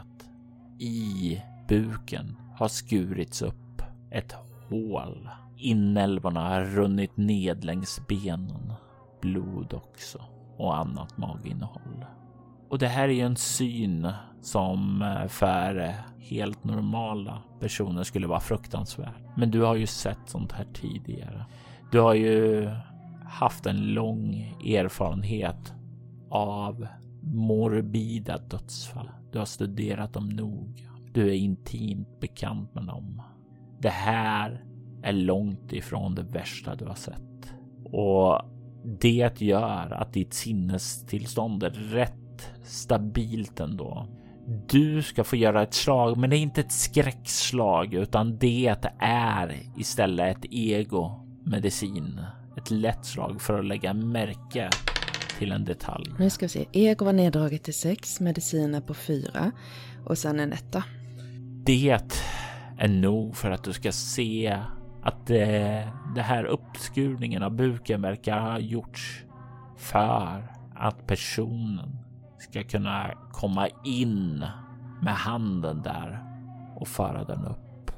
i buken har skurits upp ett hål. Inälvorna har runnit ned längs benen. Blod också och annat maginnehåll. Och det här är ju en syn som eh, för eh, helt normala personer skulle vara fruktansvärd. Men du har ju sett sånt här tidigare. Du har ju haft en lång erfarenhet av morbida dödsfall. Du har studerat dem noga. Du är intimt bekant med dem. Det här är långt ifrån det värsta du har sett. Och det gör att ditt sinnestillstånd är rätt stabilt ändå. Du ska få göra ett slag, men det är inte ett skräckslag utan det är istället ett ego medicin. Ett lätt slag för att lägga märke till en detalj. Nu ska vi se. Ego var neddraget till sex, mediciner på fyra och sen en etta. Det är nog för att du ska se att det, det här uppskurningen av buken verkar ha gjorts för att personen ska kunna komma in med handen där och föra den upp.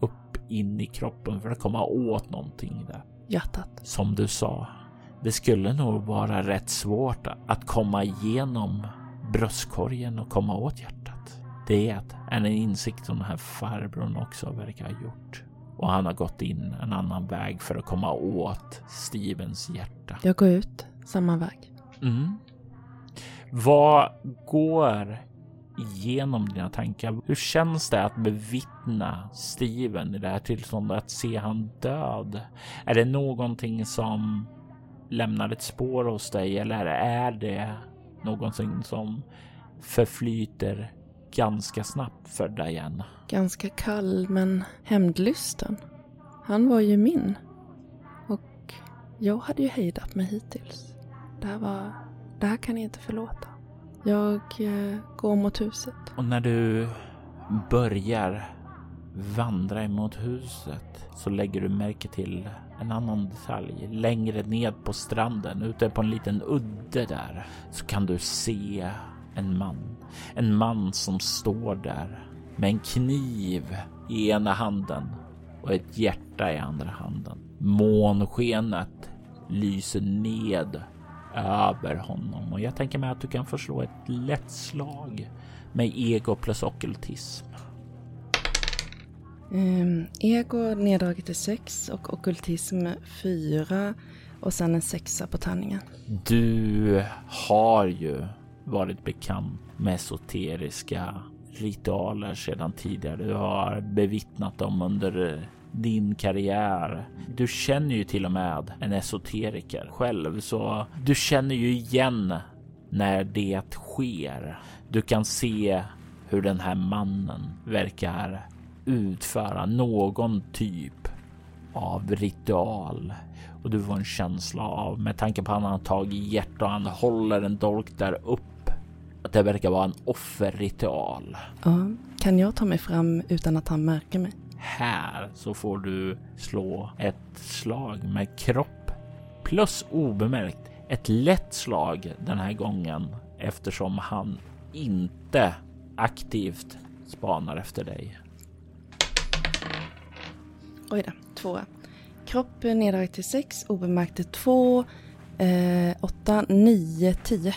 Upp in i kroppen för att komma åt någonting där. Hjärtat. Som du sa, det skulle nog vara rätt svårt att komma igenom bröstkorgen och komma åt hjärtat. Det är en insikt som den här farbrorn också verkar ha gjort. Och han har gått in en annan väg för att komma åt Stevens hjärta. Jag går ut samma väg. Mm. Vad går igenom dina tankar? Hur känns det att bevittna Steven i det här tillståndet? Att se han död? Är det någonting som lämnar ett spår hos dig eller är det någonting som förflyter ganska snabbt för Diana? Ganska kall men hämndlysten. Han var ju min. Och jag hade ju hejdat mig hittills. Det här var... Det här kan jag inte förlåta. Jag eh, går mot huset. Och när du börjar vandra emot huset så lägger du märke till en annan detalj. Längre ned på stranden, ute på en liten udde där, så kan du se en man. En man som står där med en kniv i ena handen och ett hjärta i andra handen. Månskenet lyser ned över honom och jag tänker mig att du kan förslå ett lätt slag med ego plus ockultism. Um, ego neddraget till 6 och ockultism 4 och sen en sexa på tärningen. Du har ju varit bekant med esoteriska ritualer sedan tidigare. Du har bevittnat dem under din karriär. Du känner ju till och med en esoteriker själv, så du känner ju igen när det sker. Du kan se hur den här mannen verkar utföra någon typ av ritual och du får en känsla av med tanke på att han har tagit hjärta och han håller en dolk där upp att det verkar vara en offerritual. Ja, kan jag ta mig fram utan att han märker mig? Här så får du slå ett slag med kropp plus obemärkt. Ett lätt slag den här gången eftersom han inte aktivt spanar efter dig. Oj då, tvåa. Kropp neddraget till sex, obemärkt till två, eh, åtta, nio, tio.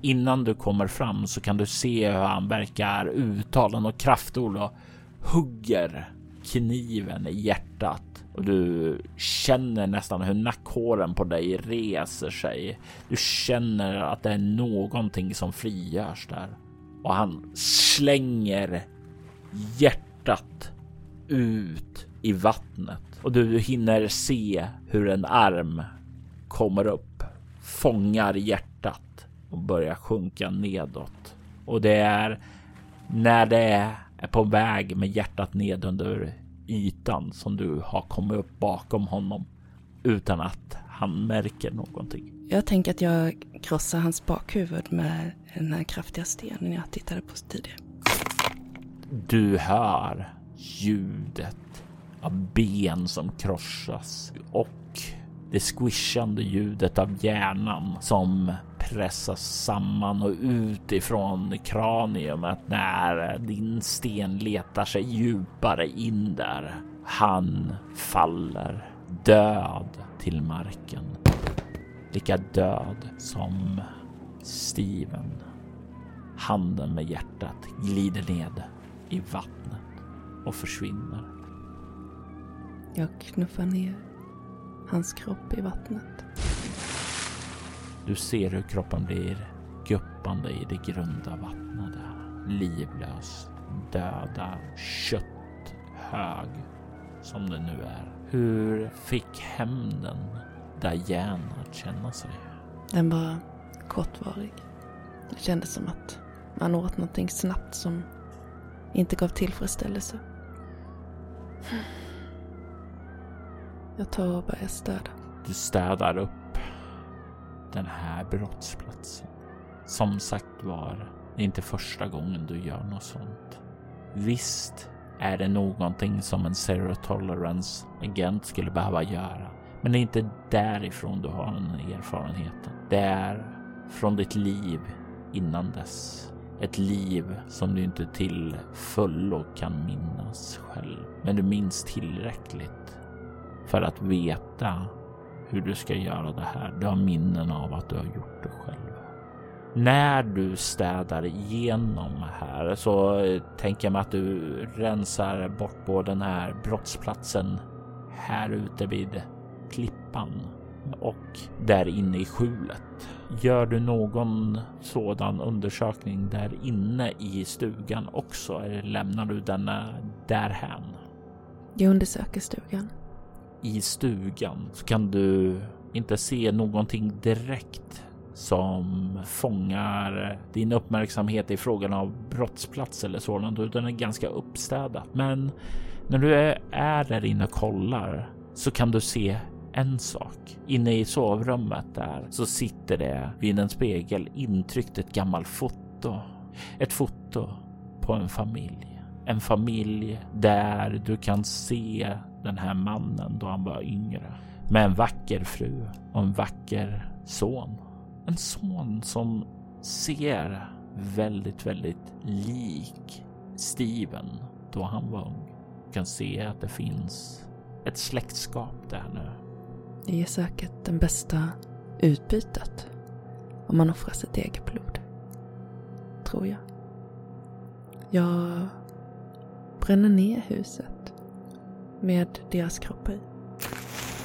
Innan du kommer fram så kan du se hur han verkar uttala och kraftord och hugger kniven i hjärtat och du känner nästan hur nackhåren på dig reser sig. Du känner att det är någonting som frigörs där och han slänger hjärtat ut i vattnet och du hinner se hur en arm kommer upp, fångar hjärtat och börjar sjunka nedåt. Och det är när det är på väg med hjärtat ned under ytan som du har kommit upp bakom honom utan att han märker någonting. Jag tänker att jag krossar hans bakhuvud med den här kraftiga stenen jag tittade på tidigare. Du hör ljudet av ben som krossas och det squishande ljudet av hjärnan som pressas samman och ut ifrån kraniumet när din sten letar sig djupare in där. Han faller död till marken. Lika död som Steven. Handen med hjärtat glider ned i vattnet och försvinner. Jag knuffar ner hans kropp i vattnet. Du ser hur kroppen blir guppande i det grunda vattnet. Livlös, döda, kötthög som det nu är. Hur fick hämnden Diana att känna sig? Den var kortvarig. Det kändes som att man åt någonting snabbt som inte gav tillfredsställelse. Jag tar och börjar städa. Du städar upp den här brottsplatsen. Som sagt var, det är inte första gången du gör något sånt. Visst är det någonting som en zero tolerance agent skulle behöva göra. Men det är inte därifrån du har den erfarenheten. Det är från ditt liv innan dess. Ett liv som du inte till fullo kan minnas själv. Men du minns tillräckligt för att veta hur du ska göra det här. Du har minnen av att du har gjort det själv. När du städar igenom här så eh, tänker jag mig att du rensar bort på den här brottsplatsen här ute vid klippan och där inne i skjulet. Gör du någon sådan undersökning där inne i stugan också eller lämnar du denna eh, därhän? Jag undersöker stugan. I stugan så kan du inte se någonting direkt som fångar din uppmärksamhet i frågan av brottsplats eller sådant, utan är ganska uppstädat. Men när du är där inne och kollar så kan du se en sak. Inne i sovrummet där så sitter det vid en spegel intryckt ett gammalt foto. Ett foto på en familj. En familj där du kan se den här mannen då han var yngre. Med en vacker fru och en vacker son. En son som ser väldigt, väldigt lik Steven då han var ung. Du kan se att det finns ett släktskap där nu. Det är säkert det bästa utbytet om man offrar sitt eget blod. Tror jag. Jag bränner ner huset med deras kroppar i.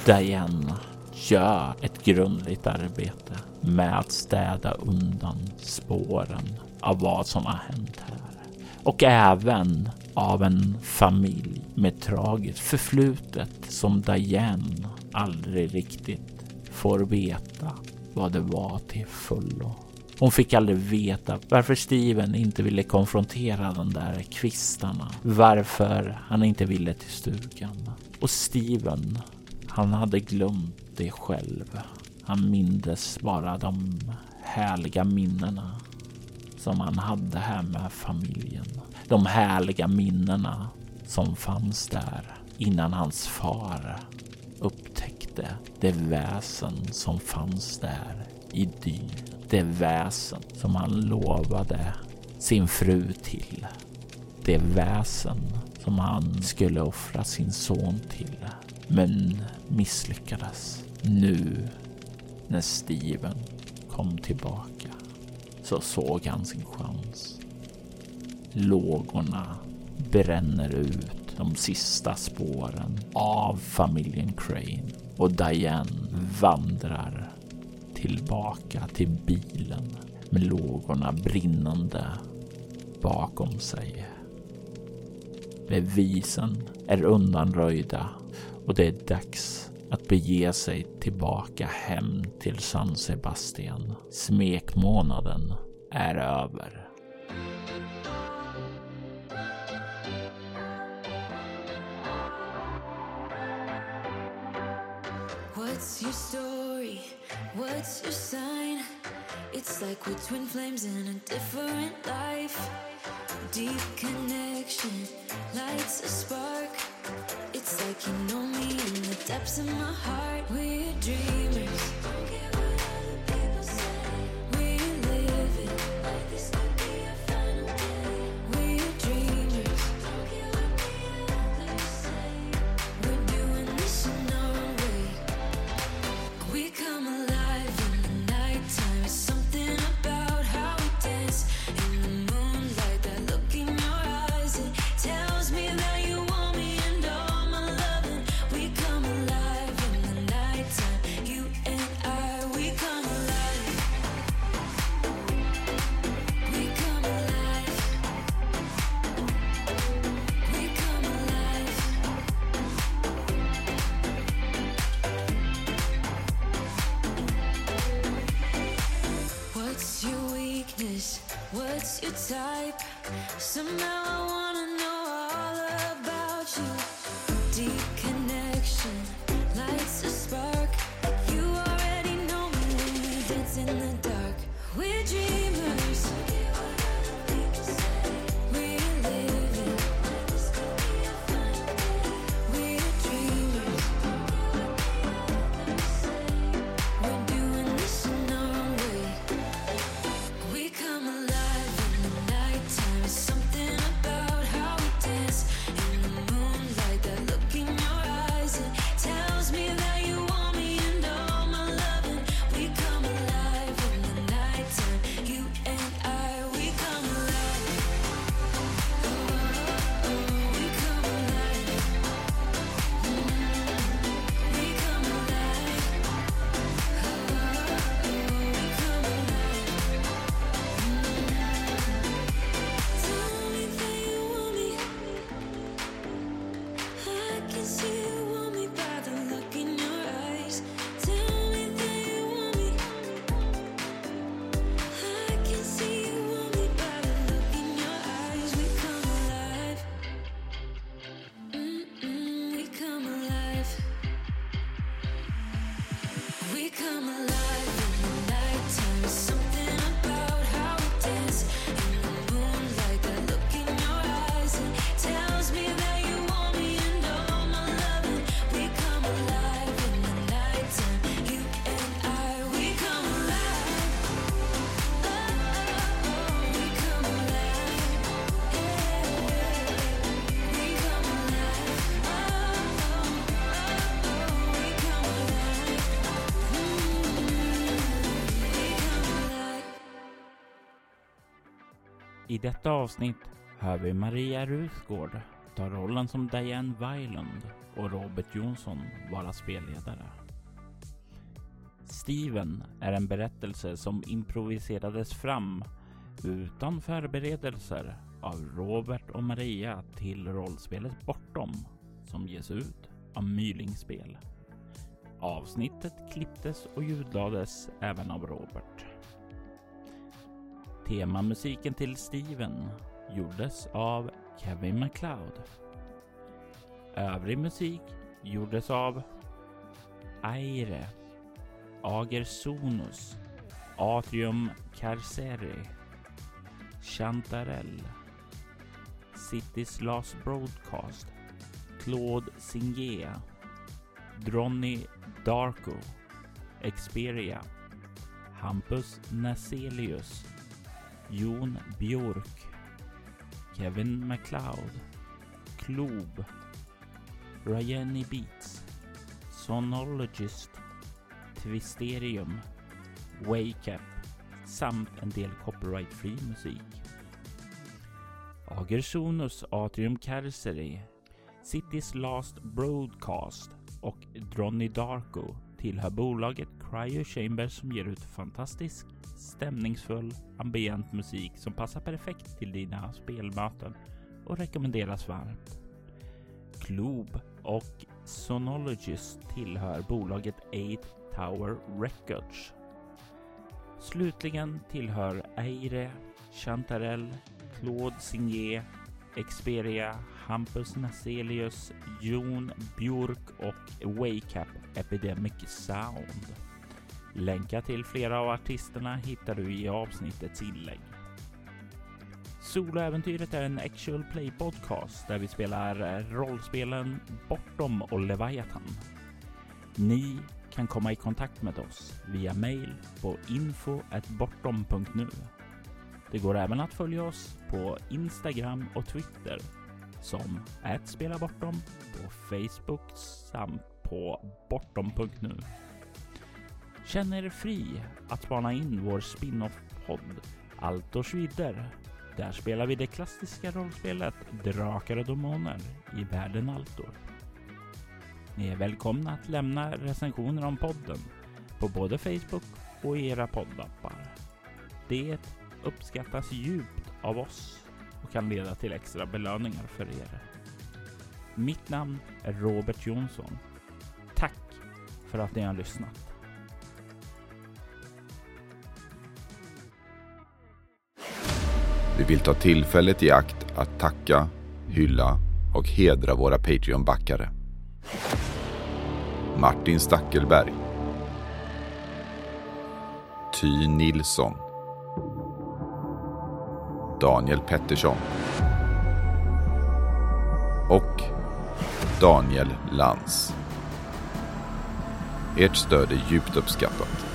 Diana gör ett grundligt arbete med att städa undan spåren av vad som har hänt här och även av en familj med tragiskt förflutet som Diane aldrig riktigt får veta vad det var till fullo. Hon fick aldrig veta varför Steven inte ville konfrontera de där kvistarna. Varför han inte ville till stugan. Och Steven, han hade glömt det själv. Han mindes bara de härliga minnena som han hade här med familjen. De härliga minnena som fanns där innan hans far upptäckte det väsen som fanns där i dyn. Det väsen som han lovade sin fru till. Det väsen som han skulle offra sin son till, men misslyckades. Nu när Steven kom tillbaka så såg han sin chans. Lågorna bränner ut de sista spåren av familjen Crane och Diane vandrar tillbaka till bilen med lågorna brinnande bakom sig. Bevisen är undanröjda och det är dags att bege sig tillbaka hem till San Sebastian. Smekmånaden är över. What's your story? What's your sign? It's like we're twin flames in a different life. Deep connection lights a spark. It's like you know me in the depths of my heart. We're dreamers. I detta avsnitt hör vi Maria Rusgård ta rollen som Diane Weiland och Robert Jonsson vara spelledare. Steven är en berättelse som improviserades fram utan förberedelser av Robert och Maria till rollspelet Bortom som ges ut av Mylingspel. Avsnittet klipptes och ljudlades även av Robert. Temamusiken till Steven gjordes av Kevin MacLeod. Övrig musik gjordes av Aire, Ager Sonus, Atrium Carceri, Chantarell, Cities Last Broadcast, Claude Singea, Dronny Darko, Experia, Hampus Naselius, Jon Björk, Kevin MacLeod, Klob, Ryani Beats, Sonologist, Twisterium, Wake Up samt en del copyright-free musik. Agersonus Atrium Carceri, Citys Last Broadcast och Dronny Darko tillhör bolaget Cryo Chamber som ger ut fantastisk, stämningsfull, ambient musik som passar perfekt till dina spelmöten och rekommenderas varmt. Globe och Sonologist tillhör bolaget 8 Tower Records. Slutligen tillhör Eire, Chantarell, Claude Signé, Xperia, Hampus Naselius, Jon Björk och Wake Up Epidemic Sound. Länkar till flera av artisterna hittar du i avsnittets inlägg. Soloäventyret är en actual play podcast där vi spelar rollspelen Bortom och Leviathan. Ni kan komma i kontakt med oss via mail på info.bortom.nu. Det går även att följa oss på Instagram och Twitter som att spela bortom på Facebook samt på bortom.nu. Känn er fri att spana in vår spin-off-podd Altors vidder. Där spelar vi det klassiska rollspelet Drakar och Demoner i världen Altor. Ni är välkomna att lämna recensioner om podden på både Facebook och era poddappar. Det uppskattas djupt av oss och kan leda till extra belöningar för er. Mitt namn är Robert Jonsson. Tack för att ni har lyssnat. Vi vill ta tillfället i akt att tacka, hylla och hedra våra Patreon-backare. Martin Stackelberg Ty Nilsson Daniel Pettersson och Daniel Lantz. Ert stöd är djupt uppskattat.